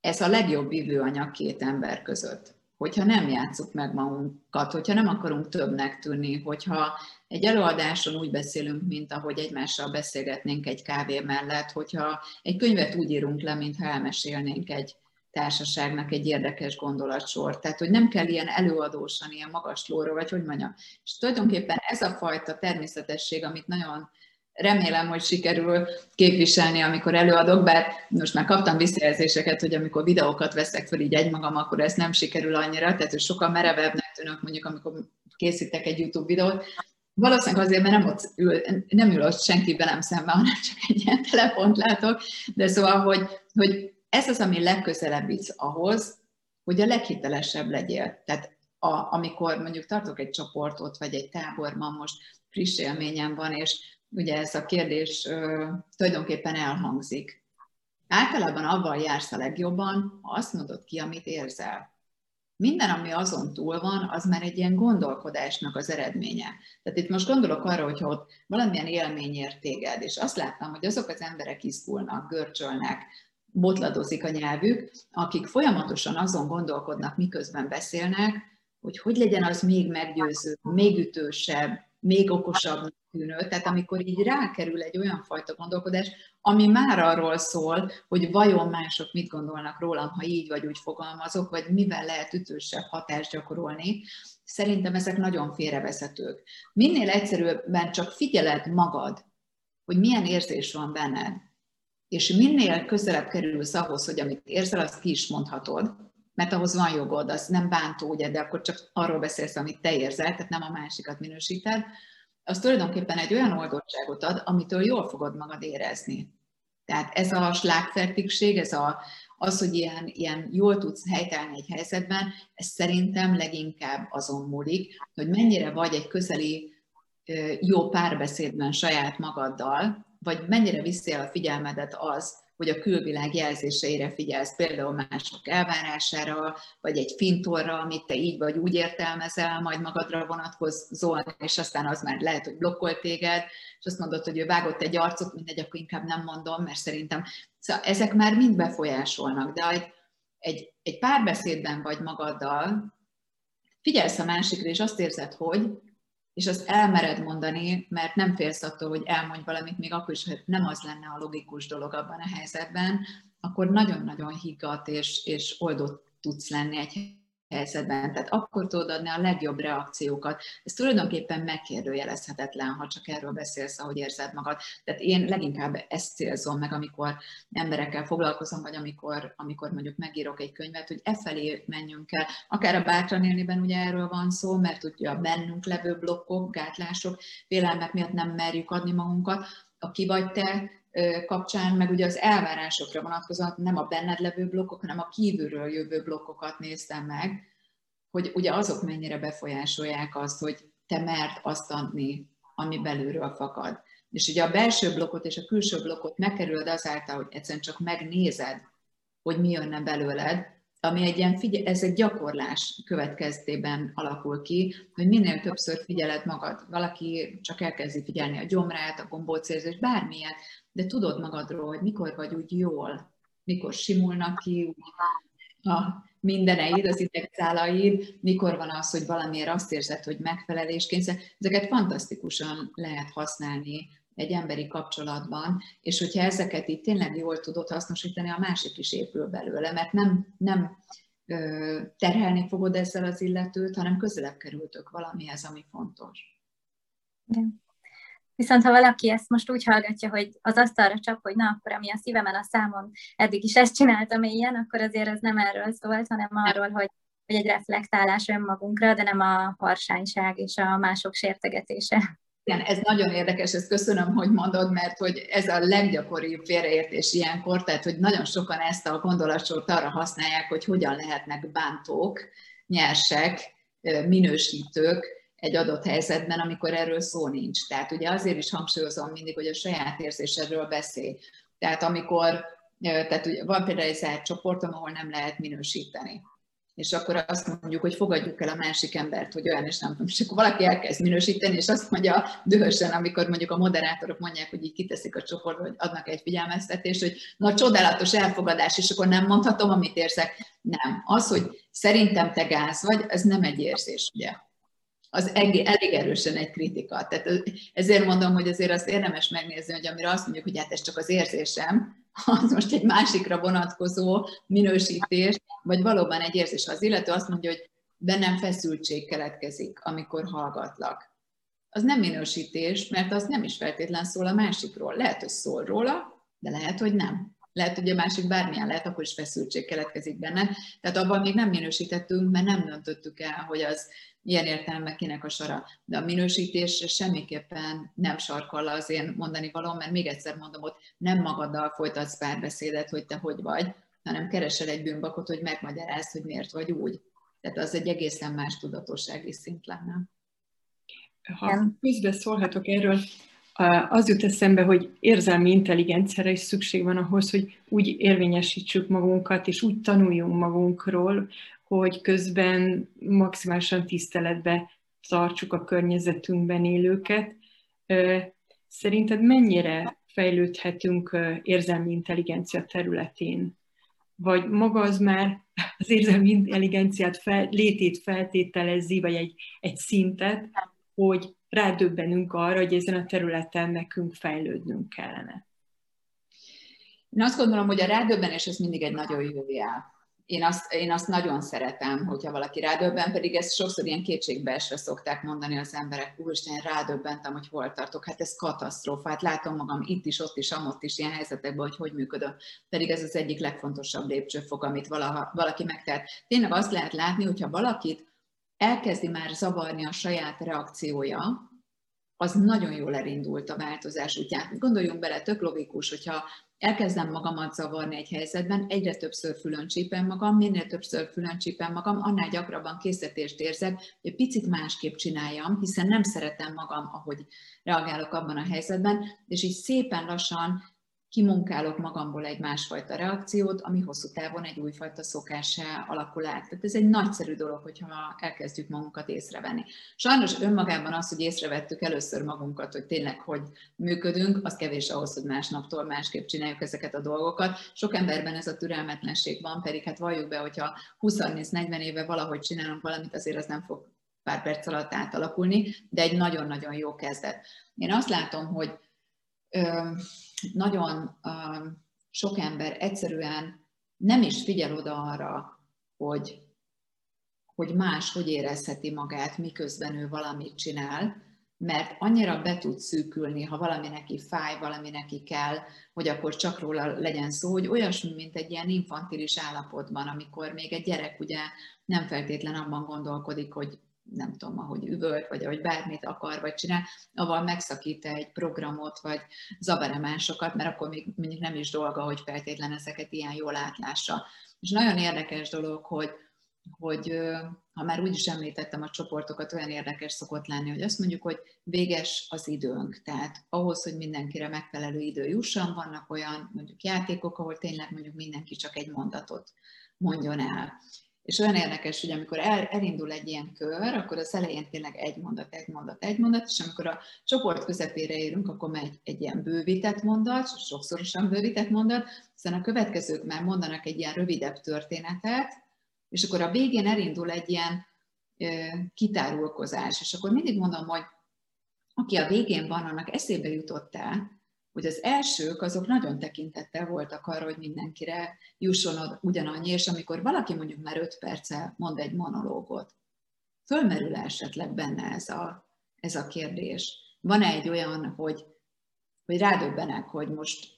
ez a legjobb vívőanyag két ember között. Hogyha nem játsszuk meg magunkat, hogyha nem akarunk többnek tűnni, hogyha egy előadáson úgy beszélünk, mint ahogy egymással beszélgetnénk egy kávé mellett, hogyha egy könyvet úgy írunk le, mintha elmesélnénk egy társaságnak egy érdekes gondolatsor. Tehát, hogy nem kell ilyen előadósan, ilyen magas lóra, vagy hogy mondjam. És tulajdonképpen ez a fajta természetesség, amit nagyon remélem, hogy sikerül képviselni, amikor előadok, bár most már kaptam visszajelzéseket, hogy amikor videókat veszek fel így egymagam, akkor ez nem sikerül annyira, tehát hogy sokkal merevebbnek tűnök mondjuk, amikor készítek egy YouTube videót, Valószínűleg azért, mert nem, ott ül, nem ül ott senki velem szemben, hanem csak egy ilyen telefont látok, de szóval, hogy, hogy ez az, ami legközelebb visz ahhoz, hogy a leghitelesebb legyél. Tehát a, amikor mondjuk tartok egy csoportot, vagy egy táborban, most friss élményem van, és ugye ez a kérdés ö, tulajdonképpen elhangzik. Általában avval jársz a legjobban, ha azt mondod ki, amit érzel. Minden, ami azon túl van, az már egy ilyen gondolkodásnak az eredménye. Tehát itt most gondolok arra, hogyha ott valamilyen élmény ér téged, és azt láttam, hogy azok az emberek izgulnak, görcsölnek, botladozik a nyelvük, akik folyamatosan azon gondolkodnak, miközben beszélnek, hogy hogy legyen az még meggyőző, még ütősebb, még okosabb tűnő. Tehát amikor így rákerül egy olyan fajta gondolkodás, ami már arról szól, hogy vajon mások mit gondolnak rólam, ha így vagy úgy fogalmazok, vagy mivel lehet ütősebb hatást gyakorolni, szerintem ezek nagyon félrevezetők. Minél egyszerűbben csak figyeled magad, hogy milyen érzés van benned, és minél közelebb kerülsz ahhoz, hogy amit érzel, azt ki is mondhatod, mert ahhoz van jogod, az nem bántó, ugye, de akkor csak arról beszélsz, amit te érzel, tehát nem a másikat minősíted, az tulajdonképpen egy olyan oldottságot ad, amitől jól fogod magad érezni. Tehát ez a slágfertigség, ez a, az, hogy ilyen, ilyen jól tudsz helytállni egy helyzetben, ez szerintem leginkább azon múlik, hogy mennyire vagy egy közeli jó párbeszédben saját magaddal, vagy mennyire viszi el a figyelmedet az, hogy a külvilág jelzéseire figyelsz, például mások elvárására, vagy egy fintorra, amit te így vagy úgy értelmezel, majd magadra vonatkozóan, és aztán az már lehet, hogy blokkol téged, és azt mondod, hogy ő vágott egy arcot, mindegy, akkor inkább nem mondom, mert szerintem szóval ezek már mind befolyásolnak, de egy, egy, egy párbeszédben vagy magaddal, figyelsz a másikra, és azt érzed, hogy és azt elmered mondani, mert nem félsz attól, hogy elmondj valamit, még akkor is, hogy nem az lenne a logikus dolog abban a helyzetben, akkor nagyon-nagyon higgadt és, és oldott tudsz lenni egy helyzetben, tehát akkor tudod adni a legjobb reakciókat. Ez tulajdonképpen megkérdőjelezhetetlen, ha csak erről beszélsz, ahogy érzed magad. Tehát én leginkább ezt célzom meg, amikor emberekkel foglalkozom, vagy amikor, amikor mondjuk megírok egy könyvet, hogy e felé menjünk el. Akár a bátran élniben ugye erről van szó, mert ugye a bennünk levő blokkok, gátlások, félelmek miatt nem merjük adni magunkat, a ki vagy te kapcsán, meg ugye az elvárásokra vonatkozóan nem a benned levő blokkok, hanem a kívülről jövő blokkokat néztem meg, hogy ugye azok mennyire befolyásolják azt, hogy te mert azt adni, ami belülről fakad. És ugye a belső blokkot és a külső blokkot megkerüled azáltal, hogy egyszerűen csak megnézed, hogy mi jönne belőled, ami egy ilyen figyel, ez egy gyakorlás következtében alakul ki, hogy minél többször figyeled magad. Valaki csak elkezdi figyelni a gyomrát, a gombócérzést, bármilyen, de tudod magadról, hogy mikor vagy úgy jól, mikor simulnak ki a mindeneid, az idegszálaid, mikor van az, hogy valamiért azt érzed, hogy megfelelésként. Ezeket fantasztikusan lehet használni egy emberi kapcsolatban, és hogyha ezeket itt tényleg jól tudod hasznosítani, a másik is épül belőle, mert nem, nem terhelni fogod ezzel az illetőt, hanem közelebb kerültök valamihez, ami fontos. Igen. Viszont ha valaki ezt most úgy hallgatja, hogy az asztalra csap, hogy na, akkor ami a szívemen a számon eddig is ezt csináltam ilyen, akkor azért ez nem erről szólt, hanem arról, hogy, hogy egy reflektálás önmagunkra, de nem a harsányság és a mások sértegetése. Igen, ez nagyon érdekes, ezt köszönöm, hogy mondod, mert hogy ez a leggyakoribb félreértés ilyenkor, tehát hogy nagyon sokan ezt a gondolatsort arra használják, hogy hogyan lehetnek bántók, nyersek, minősítők egy adott helyzetben, amikor erről szó nincs. Tehát ugye azért is hangsúlyozom mindig, hogy a saját érzésedről beszélj. Tehát amikor, tehát ugye van például egy zárt csoportom, ahol nem lehet minősíteni és akkor azt mondjuk, hogy fogadjuk el a másik embert, hogy olyan, és nem tudom, és akkor valaki elkezd minősíteni, és azt mondja dühösen, amikor mondjuk a moderátorok mondják, hogy így kiteszik a csoportba, hogy adnak egy figyelmeztetést, hogy na csodálatos elfogadás, és akkor nem mondhatom, amit érzek. Nem. Az, hogy szerintem te gáz vagy, ez nem egy érzés, ugye? Az elég erősen egy kritika. Tehát ezért mondom, hogy azért azt érdemes megnézni, hogy amire azt mondjuk, hogy hát ez csak az érzésem, az most egy másikra vonatkozó minősítés, vagy valóban egy érzés. Az illető azt mondja, hogy bennem feszültség keletkezik, amikor hallgatlak. Az nem minősítés, mert az nem is feltétlen szól a másikról. Lehet, hogy szól róla, de lehet, hogy nem. Lehet, hogy a másik bármilyen lehet, akkor is feszültség keletkezik benne. Tehát abban még nem minősítettünk, mert nem döntöttük el, hogy az ilyen értelemben kinek a sara. De a minősítés semmiképpen nem sarkal az én mondani való, mert még egyszer mondom, ott nem magaddal folytatsz párbeszédet, hogy te hogy vagy, hanem keresel egy bűnbakot, hogy megmagyarázd, hogy miért vagy úgy. Tehát az egy egészen más tudatossági szint lenne. Ha közben szólhatok erről, az jut eszembe, hogy érzelmi intelligenciára is szükség van ahhoz, hogy úgy érvényesítsük magunkat, és úgy tanuljunk magunkról, hogy közben maximálisan tiszteletbe tartsuk a környezetünkben élőket. Szerinted mennyire fejlődhetünk érzelmi intelligencia területén? Vagy maga az már az érzelmi intelligenciát fel, létét feltételezi, vagy egy, egy szintet, hogy rádöbbenünk arra, hogy ezen a területen nekünk fejlődnünk kellene? Én azt gondolom, hogy a rádöbbenés ez mindig egy nagyon jó jel én azt, én azt nagyon szeretem, hogyha valaki rádöbben, pedig ezt sokszor ilyen kétségbeesve szokták mondani az emberek, úristen, rádöbbentem, hogy hol tartok, hát ez katasztrófa, hát látom magam itt is, ott is, amott is ilyen helyzetekben, hogy hogy működöm. Pedig ez az egyik legfontosabb lépcsőfok, amit valaha, valaki megtehet. Tényleg azt lehet látni, hogyha valakit elkezdi már zavarni a saját reakciója, az nagyon jól elindult a változás útján. Gondoljunk bele, tök logikus, hogyha elkezdem magamat zavarni egy helyzetben, egyre többször fülön csípem magam, minél többször fülön csípem magam, annál gyakrabban készítést érzek, hogy picit másképp csináljam, hiszen nem szeretem magam, ahogy reagálok abban a helyzetben, és így szépen lassan kimunkálok magamból egy másfajta reakciót, ami hosszú távon egy újfajta szokássá alakul át. Tehát ez egy nagyszerű dolog, hogyha elkezdjük magunkat észrevenni. Sajnos önmagában az, hogy észrevettük először magunkat, hogy tényleg hogy működünk, az kevés ahhoz, hogy másnaptól másképp csináljuk ezeket a dolgokat. Sok emberben ez a türelmetlenség van, pedig hát valljuk be, hogyha 20-40 éve valahogy csinálunk valamit, azért az nem fog pár perc alatt átalakulni, de egy nagyon-nagyon jó kezdet. Én azt látom, hogy ö, nagyon sok ember egyszerűen nem is figyel oda arra, hogy, hogy más hogy érezheti magát, miközben ő valamit csinál, mert annyira be tud szűkülni, ha valami neki fáj, valami neki kell, hogy akkor csak róla legyen szó, hogy olyasmi, mint egy ilyen infantilis állapotban, amikor még egy gyerek ugye nem feltétlen abban gondolkodik, hogy nem tudom, ahogy üvölt, vagy ahogy bármit akar, vagy csinál, avval megszakít egy programot, vagy zaveremásokat, mert akkor még mondjuk nem is dolga, hogy feltétlen ezeket ilyen jól átlássa. És nagyon érdekes dolog, hogy, hogy ha már úgy is említettem a csoportokat, olyan érdekes szokott lenni, hogy azt mondjuk, hogy véges az időnk. Tehát ahhoz, hogy mindenkire megfelelő idő jusson, vannak olyan mondjuk játékok, ahol tényleg mondjuk mindenki csak egy mondatot mondjon el. És olyan érdekes, hogy amikor el, elindul egy ilyen kör, akkor az elején tényleg egy mondat, egy mondat, egy mondat, és amikor a csoport közepére érünk, akkor megy egy ilyen bővített mondat, sokszorosan bővített mondat, aztán a következők már mondanak egy ilyen rövidebb történetet, és akkor a végén elindul egy ilyen kitárulkozás, és akkor mindig mondom, hogy aki a végén van, annak eszébe jutott el, hogy az elsők azok nagyon tekintettel voltak arra, hogy mindenkire jusson ugyanannyi, és amikor valaki mondjuk már öt perccel mond egy monológot, fölmerül esetleg benne ez a, ez a kérdés. Van-e egy olyan, hogy, hogy rádöbbenek, hogy most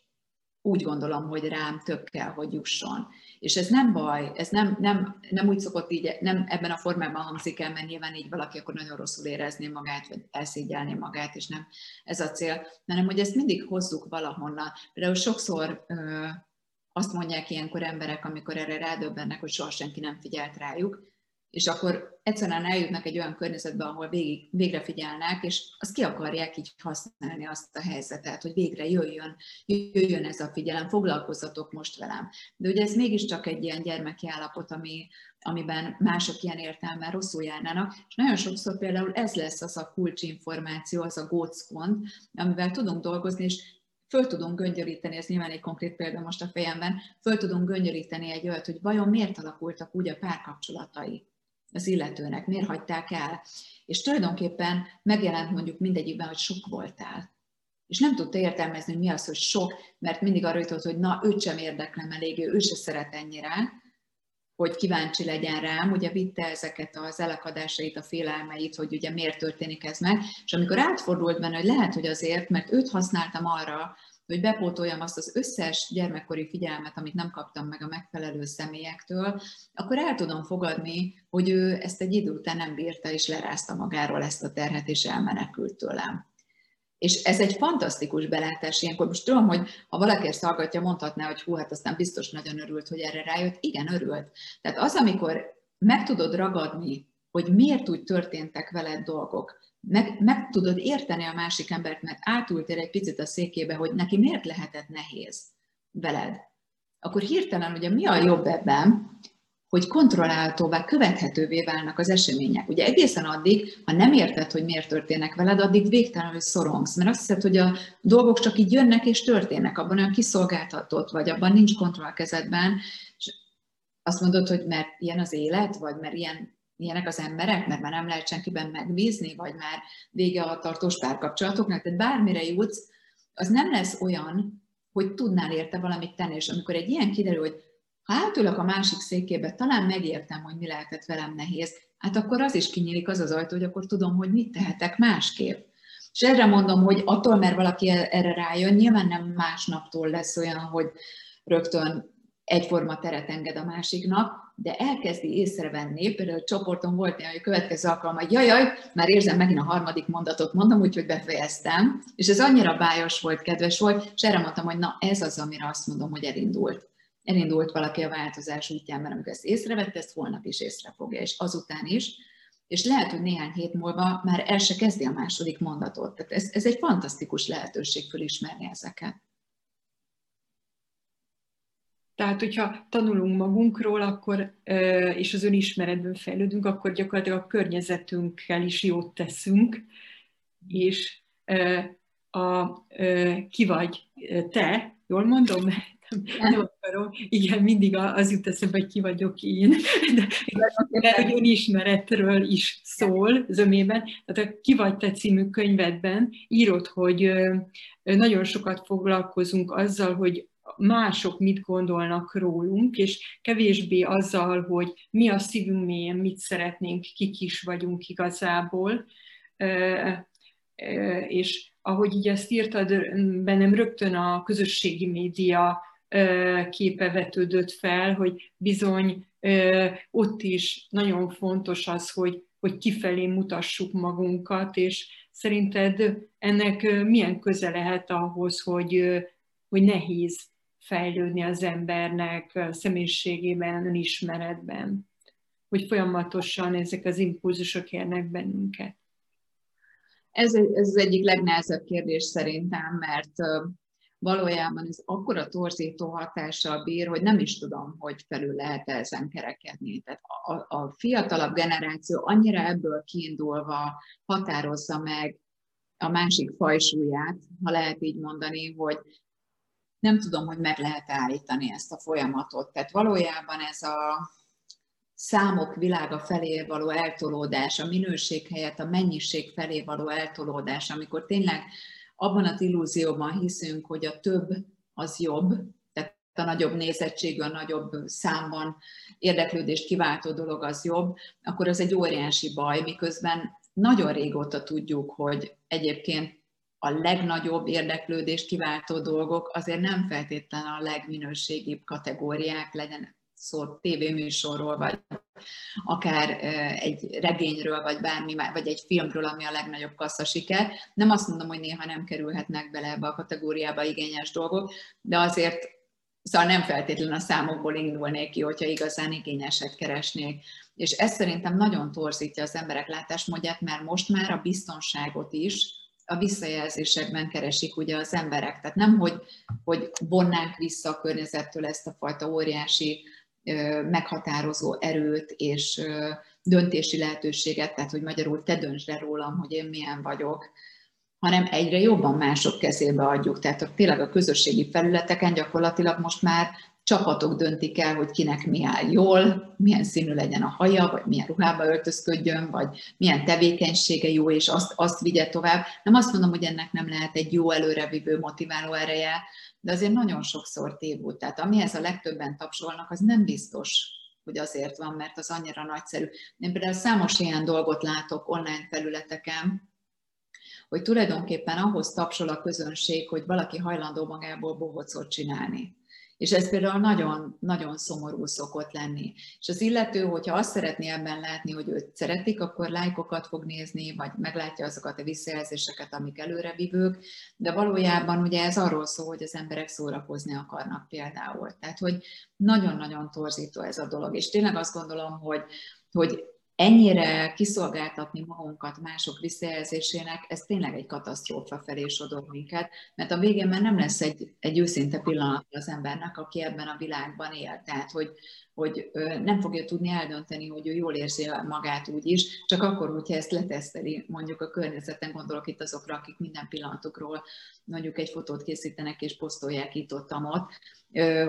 úgy gondolom, hogy rám több kell, hogy jusson. És ez nem baj, ez nem, nem, nem úgy szokott így, nem ebben a formában hangzik el, mert nyilván így valaki akkor nagyon rosszul érezné magát, vagy elszégyelné magát, és nem ez a cél, hanem hogy ezt mindig hozzuk valahonnan. Például sokszor ö, azt mondják ilyenkor emberek, amikor erre rádöbbennek, hogy soha senki nem figyelt rájuk, és akkor egyszerűen eljutnak egy olyan környezetbe, ahol végig, végre figyelnek, és azt ki akarják így használni azt a helyzetet, hogy végre jöjjön, jöjjön ez a figyelem, foglalkozzatok most velem. De ugye ez mégiscsak egy ilyen gyermeki állapot, ami, amiben mások ilyen értelmen rosszul járnának, és nagyon sokszor például ez lesz az a kulcsinformáció, az a gócpont, amivel tudunk dolgozni, és föl tudunk göngyöríteni, ez nyilván egy konkrét példa most a fejemben, föl tudunk göngyöríteni egy olyat, hogy vajon miért alakultak úgy a párkapcsolatai az illetőnek, miért hagyták el. És tulajdonképpen megjelent mondjuk mindegyikben, hogy sok voltál. És nem tudta értelmezni, hogy mi az, hogy sok, mert mindig arra jutott, hogy na, őt sem érdeklem eléggé, ő se szeret ennyire, hogy kíváncsi legyen rám, ugye vitte ezeket az elakadásait, a félelmeit, hogy ugye miért történik ez meg, és amikor átfordult benne, hogy lehet, hogy azért, mert őt használtam arra, hogy bepótoljam azt az összes gyermekkori figyelmet, amit nem kaptam meg a megfelelő személyektől, akkor el tudom fogadni, hogy ő ezt egy idő után nem bírta, és lerázta magáról ezt a terhet, és elmenekült tőlem. És ez egy fantasztikus belátás ilyenkor. Most tudom, hogy ha valaki ezt hallgatja, mondhatná, hogy hú, hát aztán biztos nagyon örült, hogy erre rájött. Igen, örült. Tehát az, amikor meg tudod ragadni, hogy miért úgy történtek veled dolgok, meg, meg tudod érteni a másik embert, mert átültél egy picit a székébe, hogy neki miért lehetett nehéz veled, akkor hirtelen ugye mi a jobb ebben, hogy kontrollálhatóvá, követhetővé válnak az események. Ugye egészen addig, ha nem érted, hogy miért történnek veled, addig végtelenül szorongsz, mert azt hiszed, hogy a dolgok csak így jönnek és történnek, abban olyan kiszolgáltatott vagy, abban nincs kontroll a kezedben, és azt mondod, hogy mert ilyen az élet, vagy mert ilyen ilyenek az emberek, mert már nem lehet senkiben megbízni, vagy már vége a tartós párkapcsolatoknak, tehát bármire jutsz, az nem lesz olyan, hogy tudnál érte valamit tenni, és amikor egy ilyen kiderül, hogy ha átülök a másik székébe, talán megértem, hogy mi lehetett velem nehéz, hát akkor az is kinyílik az az ajtó, hogy akkor tudom, hogy mit tehetek másképp. És erre mondom, hogy attól, mert valaki erre rájön, nyilván nem másnaptól lesz olyan, hogy rögtön egyforma teret enged a másiknak, de elkezdi észrevenni, például a csoporton volt olyan, hogy a következő alkalommal, jaj, jaj, már érzem megint a harmadik mondatot mondom, úgyhogy befejeztem, és ez annyira bájos volt, kedves volt, és erre mondtam, hogy na ez az, amire azt mondom, hogy elindult. Elindult valaki a változás útján, mert amikor ezt észrevette, ezt holnap is észrefogja, és azután is, és lehet, hogy néhány hét múlva már el se kezdi a második mondatot. Tehát ez, ez egy fantasztikus lehetőség fölismerni ezeket. Tehát, hogyha tanulunk magunkról, akkor, és az önismeretben fejlődünk, akkor gyakorlatilag a környezetünkkel is jót teszünk, és a, ki vagy te, jól mondom? Nem akarom. Igen, mindig az jut eszembe, hogy ki vagyok én. De, mert hogy önismeretről is szól zömében. Tehát a Ki vagy te című könyvedben írod, hogy nagyon sokat foglalkozunk azzal, hogy mások mit gondolnak rólunk, és kevésbé azzal, hogy mi a szívünk mélyen, mit szeretnénk, kik is vagyunk igazából. És ahogy így ezt írtad, bennem rögtön a közösségi média képe vetődött fel, hogy bizony ott is nagyon fontos az, hogy, hogy kifelé mutassuk magunkat, és szerinted ennek milyen köze lehet ahhoz, hogy, hogy nehéz fejlődni az embernek személyiségében, önismeretben, hogy folyamatosan ezek az impulzusok érnek bennünket? Ez, ez az egyik legnehezebb kérdés szerintem, mert valójában ez akkora torzító hatással bír, hogy nem is tudom, hogy felül lehet -e ezen kerekedni. Tehát a, a fiatalabb generáció annyira ebből kiindulva határozza meg a másik fajsúlyát, ha lehet így mondani, hogy nem tudom, hogy meg lehet állítani ezt a folyamatot. Tehát valójában ez a számok világa felé való eltolódás, a minőség helyett a mennyiség felé való eltolódás, amikor tényleg abban az illúzióban hiszünk, hogy a több az jobb, tehát a nagyobb nézettségű, a nagyobb számban érdeklődést kiváltó dolog az jobb, akkor az egy óriási baj, miközben nagyon régóta tudjuk, hogy egyébként a legnagyobb érdeklődést kiváltó dolgok azért nem feltétlenül a legminőségibb kategóriák, legyen szó tévéműsorról, vagy akár egy regényről, vagy bármi, vagy egy filmről, ami a legnagyobb kassza siker. Nem azt mondom, hogy néha nem kerülhetnek bele ebbe a kategóriába igényes dolgok, de azért Szóval nem feltétlenül a számokból indulnék ki, hogyha igazán igényeset keresnék. És ez szerintem nagyon torzítja az emberek látásmódját, mert most már a biztonságot is a visszajelzésekben keresik ugye az emberek. Tehát nem, hogy, hogy vonnánk vissza a környezettől ezt a fajta óriási meghatározó erőt és döntési lehetőséget, tehát hogy magyarul te döntsd le rólam, hogy én milyen vagyok, hanem egyre jobban mások kezébe adjuk. Tehát tényleg a közösségi felületeken gyakorlatilag most már csapatok döntik el, hogy kinek mi áll jól, milyen színű legyen a haja, vagy milyen ruhába öltözködjön, vagy milyen tevékenysége jó, és azt, azt vigye tovább. Nem azt mondom, hogy ennek nem lehet egy jó előrevívő, motiváló ereje, de azért nagyon sokszor tévút. Tehát amihez a legtöbben tapsolnak, az nem biztos, hogy azért van, mert az annyira nagyszerű. Én például számos ilyen dolgot látok online felületeken, hogy tulajdonképpen ahhoz tapsol a közönség, hogy valaki hajlandó magából bohocot csinálni. És ez például nagyon, nagyon szomorú szokott lenni. És az illető, hogyha azt szeretné ebben látni, hogy őt szeretik, akkor lájkokat fog nézni, vagy meglátja azokat a visszajelzéseket, amik előrevívők, de valójában ugye ez arról szól, hogy az emberek szórakozni akarnak például. Tehát, hogy nagyon-nagyon torzító ez a dolog. És tényleg azt gondolom, hogy, hogy ennyire kiszolgáltatni magunkat mások visszajelzésének, ez tényleg egy katasztrófa felé sodor minket, mert a végén már nem lesz egy, egy őszinte pillanat az embernek, aki ebben a világban él. Tehát, hogy, hogy nem fogja tudni eldönteni, hogy ő jól érzi magát úgy is, csak akkor, hogyha ezt leteszteli mondjuk a környezeten, gondolok itt azokra, akik minden pillanatukról mondjuk egy fotót készítenek és posztolják itt ott, ott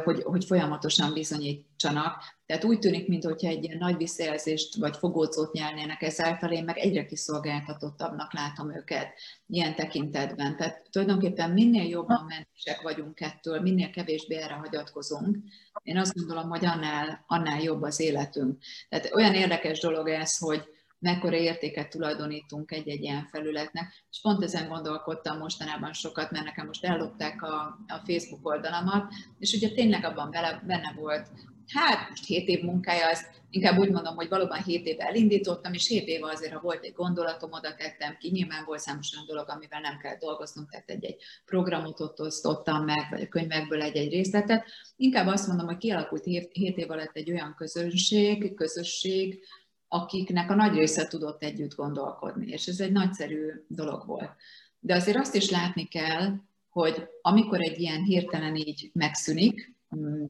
hogy, hogy folyamatosan bizonyítsanak. Tehát úgy tűnik, mintha egy ilyen nagy visszajelzést vagy fogócót nyelnének ezáltal, én meg egyre kiszolgáltatottabbnak látom őket ilyen tekintetben. Tehát tulajdonképpen minél jobban mentesek vagyunk ettől, minél kevésbé erre hagyatkozunk, én azt gondolom, hogy annál, annál jobb az életünk. Tehát olyan érdekes dolog ez, hogy, mekkora értéket tulajdonítunk egy-egy ilyen felületnek. És pont ezen gondolkodtam mostanában sokat, mert nekem most ellopták a, a Facebook oldalamat, és ugye tényleg abban bele, benne volt, hát most 7 év munkája, ezt inkább úgy mondom, hogy valóban 7 éve elindítottam, és 7 éve azért, ha volt egy gondolatom, oda tettem ki, nyilván volt számos olyan dolog, amivel nem kell dolgoznom, tehát egy-egy programot ott osztottam meg, vagy a könyvekből egy-egy részletet. Inkább azt mondom, hogy kialakult 7 év alatt egy olyan közönség, közösség, akiknek a nagy része tudott együtt gondolkodni, és ez egy nagyszerű dolog volt. De azért azt is látni kell, hogy amikor egy ilyen hirtelen így megszűnik,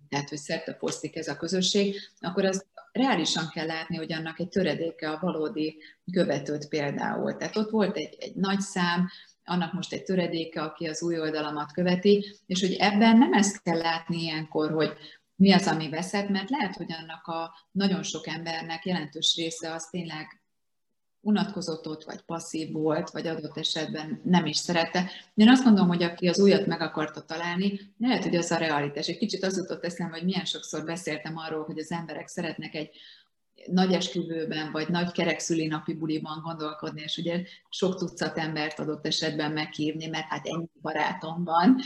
tehát hogy szerte posztik ez a közösség, akkor az reálisan kell látni, hogy annak egy töredéke a valódi követőt például. Tehát ott volt egy, egy nagy szám, annak most egy töredéke, aki az új oldalamat követi, és hogy ebben nem ezt kell látni ilyenkor, hogy mi az, ami veszett, mert lehet, hogy annak a nagyon sok embernek jelentős része az tényleg unatkozott ott, vagy passzív volt, vagy adott esetben nem is szerette. Én azt gondolom, hogy aki az újat meg akarta találni, lehet, hogy az a realitás. Egy kicsit az jutott eszembe, hogy milyen sokszor beszéltem arról, hogy az emberek szeretnek egy nagy esküvőben, vagy nagy kerekszülinapi buliban gondolkodni, és ugye sok tucat embert adott esetben meghívni, mert hát ennyi barátom van,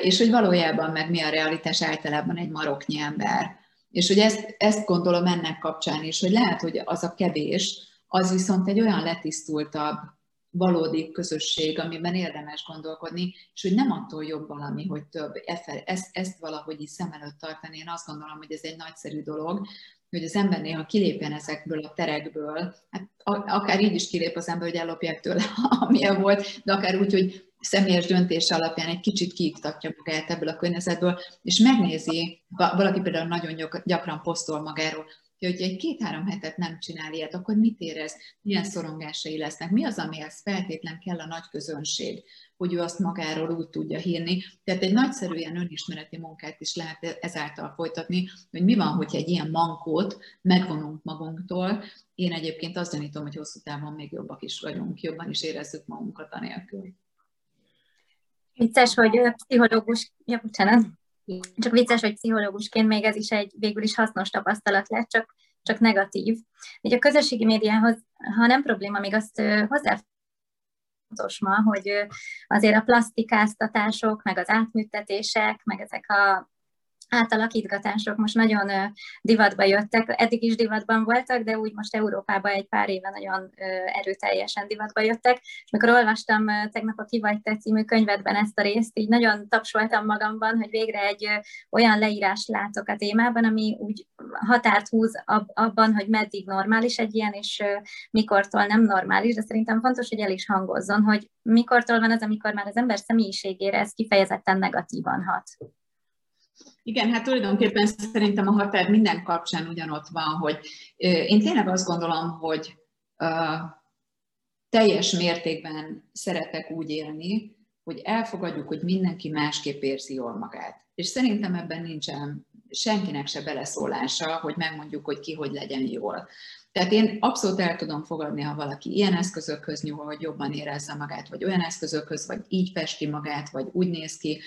és hogy valójában meg mi a realitás általában egy maroknyi ember. És hogy ezt, ezt gondolom ennek kapcsán is, hogy lehet, hogy az a kevés, az viszont egy olyan letisztultabb, valódi közösség, amiben érdemes gondolkodni, és hogy nem attól jobb valami, hogy több. Ezt, ezt valahogy is szem előtt tartani. Én azt gondolom, hogy ez egy nagyszerű dolog, hogy az ember néha kilépjen ezekből a terekből, hát akár így is kilép az ember, hogy ellopják tőle, amilyen volt, de akár úgy, hogy személyes döntés alapján egy kicsit kiiktatja magát ebből a környezetből, és megnézi, valaki például nagyon gyakran posztol magáról, hogy egy két-három hetet nem csinál ilyet, akkor mit érez, milyen szorongásai lesznek, mi az, amihez feltétlen kell a nagy közönség, hogy ő azt magáról úgy tudja hírni. Tehát egy nagyszerű ilyen önismereti munkát is lehet ezáltal folytatni, hogy mi van, hogyha egy ilyen mankót megvonunk magunktól. Én egyébként azt gyanítom, hogy hosszú távon még jobbak is vagyunk, jobban is érezzük magunkat anélkül. Vicces, hogy pszichológus, ja, bocsánat, csak vicces, hogy pszichológusként még ez is egy végül is hasznos tapasztalat lett, csak, csak negatív. Ugye a közösségi médiához, ha nem probléma, még azt hozzá fontos ma, hogy azért a plastikáztatások, meg az átműtetések, meg ezek a átalakítgatások most nagyon divatba jöttek, eddig is divatban voltak, de úgy most Európában egy pár éve nagyon erőteljesen divatba jöttek, és mikor olvastam tegnap a Ki vagy te című könyvedben ezt a részt, így nagyon tapsoltam magamban, hogy végre egy olyan leírás látok a témában, ami úgy határt húz abban, hogy meddig normális egy ilyen, és mikortól nem normális, de szerintem fontos, hogy el is hangozzon, hogy mikortól van az, amikor már az ember személyiségére ez kifejezetten negatívan hat. Igen, hát tulajdonképpen szerintem a határ minden kapcsán ugyanott van, hogy én tényleg azt gondolom, hogy teljes mértékben szeretek úgy élni, hogy elfogadjuk, hogy mindenki másképp érzi jól magát. És szerintem ebben nincsen senkinek se beleszólása, hogy megmondjuk, hogy ki hogy legyen jól. Tehát én abszolút el tudom fogadni, ha valaki ilyen eszközökhöz nyúl, hogy jobban érezze magát, vagy olyan eszközökhöz, vagy így festi magát, vagy úgy néz ki,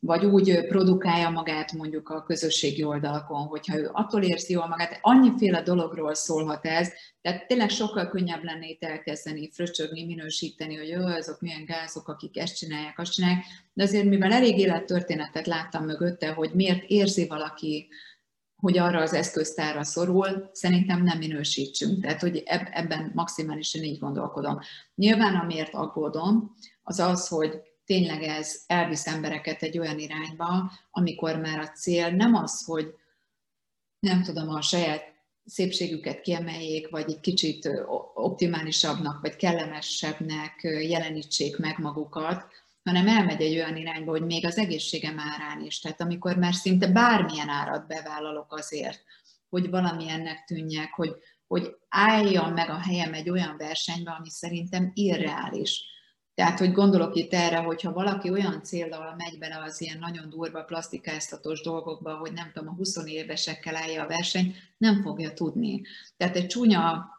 vagy úgy produkálja magát mondjuk a közösségi oldalakon, hogyha ő attól érzi jól magát, annyiféle dologról szólhat ez, tehát tényleg sokkal könnyebb lenne itt elkezdeni fröcsögni, minősíteni, hogy jó, azok milyen gázok, akik ezt csinálják, azt csinálják, de azért mivel elég élettörténetet láttam mögötte, hogy miért érzi valaki, hogy arra az eszköztárra szorul, szerintem nem minősítsünk. Tehát, hogy ebben maximálisan így gondolkodom. Nyilván, amiért aggódom, az az, hogy tényleg ez elvisz embereket egy olyan irányba, amikor már a cél nem az, hogy nem tudom, a saját szépségüket kiemeljék, vagy egy kicsit optimálisabbnak, vagy kellemesebbnek jelenítsék meg magukat, hanem elmegy egy olyan irányba, hogy még az egészségem árán is. Tehát amikor már szinte bármilyen árat bevállalok azért, hogy valamilyennek tűnjek, hogy, hogy álljon meg a helyem egy olyan versenybe, ami szerintem irreális tehát, hogy gondolok itt erre, hogyha valaki olyan célral megy bele az ilyen nagyon durva plastikáztatós dolgokba, hogy nem tudom, a 20 évesekkel állja a versenyt, nem fogja tudni. Tehát egy csúnya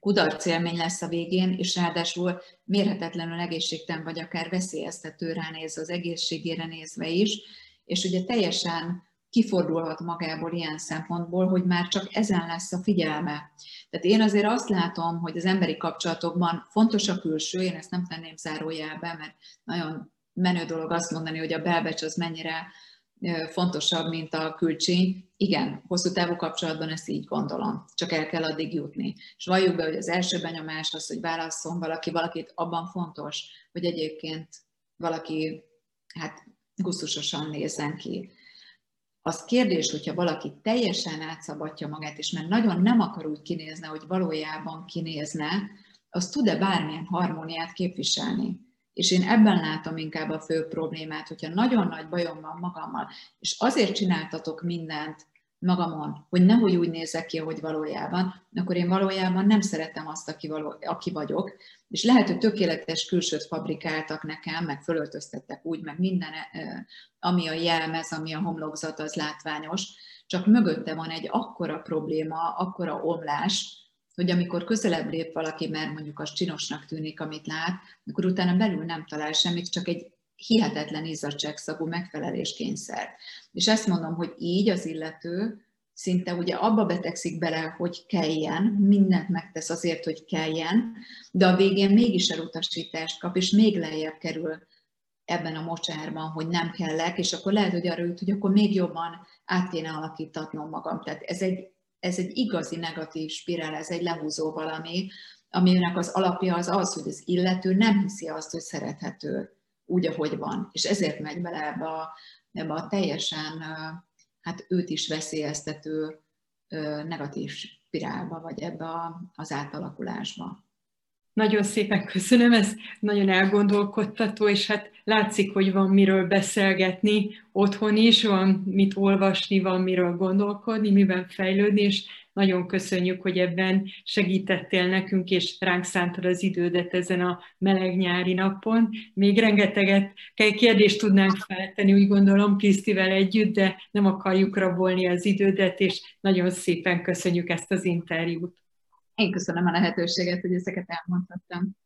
kudarc élmény lesz a végén, és ráadásul mérhetetlenül egészségtelen, vagy akár veszélyeztető ránéz az egészségére nézve is, és ugye teljesen kifordulhat magából ilyen szempontból, hogy már csak ezen lesz a figyelme. Tehát én azért azt látom, hogy az emberi kapcsolatokban fontos a külső, én ezt nem tenném zárójelbe, mert nagyon menő dolog azt mondani, hogy a belbecs az mennyire fontosabb, mint a külcsény. Igen, hosszú távú kapcsolatban ezt így gondolom, csak el kell addig jutni. És valljuk be, hogy az első benyomás az, hogy válasszon valaki valakit, abban fontos, hogy egyébként valaki hát gusztusosan nézzen ki az kérdés, hogyha valaki teljesen átszabadja magát, és mert nagyon nem akar úgy kinézni, hogy valójában kinézne, az tud-e bármilyen harmóniát képviselni. És én ebben látom inkább a fő problémát, hogyha nagyon nagy bajom van magammal, és azért csináltatok mindent, magamon, hogy nehogy úgy nézek ki, hogy valójában, akkor én valójában nem szeretem azt, aki, való, aki vagyok, és lehet, hogy tökéletes külsőt fabrikáltak nekem, meg fölöltöztettek úgy, meg minden, ami a jelmez, ami a homlokzat, az látványos, csak mögötte van egy akkora probléma, akkora omlás, hogy amikor közelebb lép valaki, mert mondjuk az csinosnak tűnik, amit lát, akkor utána belül nem talál semmit, csak egy hihetetlen izzadságszagú megfeleléskényszer. És ezt mondom, hogy így az illető szinte ugye abba betegszik bele, hogy kelljen, mindent megtesz azért, hogy kelljen, de a végén mégis elutasítást kap, és még lejjebb kerül ebben a mocsárban, hogy nem kellek, és akkor lehet, hogy arra jut, hogy akkor még jobban át kéne alakítatnom magam. Tehát ez egy, ez egy igazi negatív spirál, ez egy lehúzó valami, aminek az alapja az az, hogy az illető nem hiszi azt, hogy szerethető úgy, ahogy van. És ezért megy bele ebbe a, ebbe a teljesen hát őt is veszélyeztető negatív spirálba, vagy ebbe az átalakulásba. Nagyon szépen köszönöm, ez nagyon elgondolkodtató, és hát látszik, hogy van miről beszélgetni otthon is, van mit olvasni, van miről gondolkodni, miben fejlődni, és nagyon köszönjük, hogy ebben segítettél nekünk, és ránk szántad az idődet ezen a meleg nyári napon. Még rengeteget kérdést tudnánk feltenni, úgy gondolom, Krisztivel együtt, de nem akarjuk rabolni az idődet, és nagyon szépen köszönjük ezt az interjút. Én köszönöm a lehetőséget, hogy ezeket elmondhattam.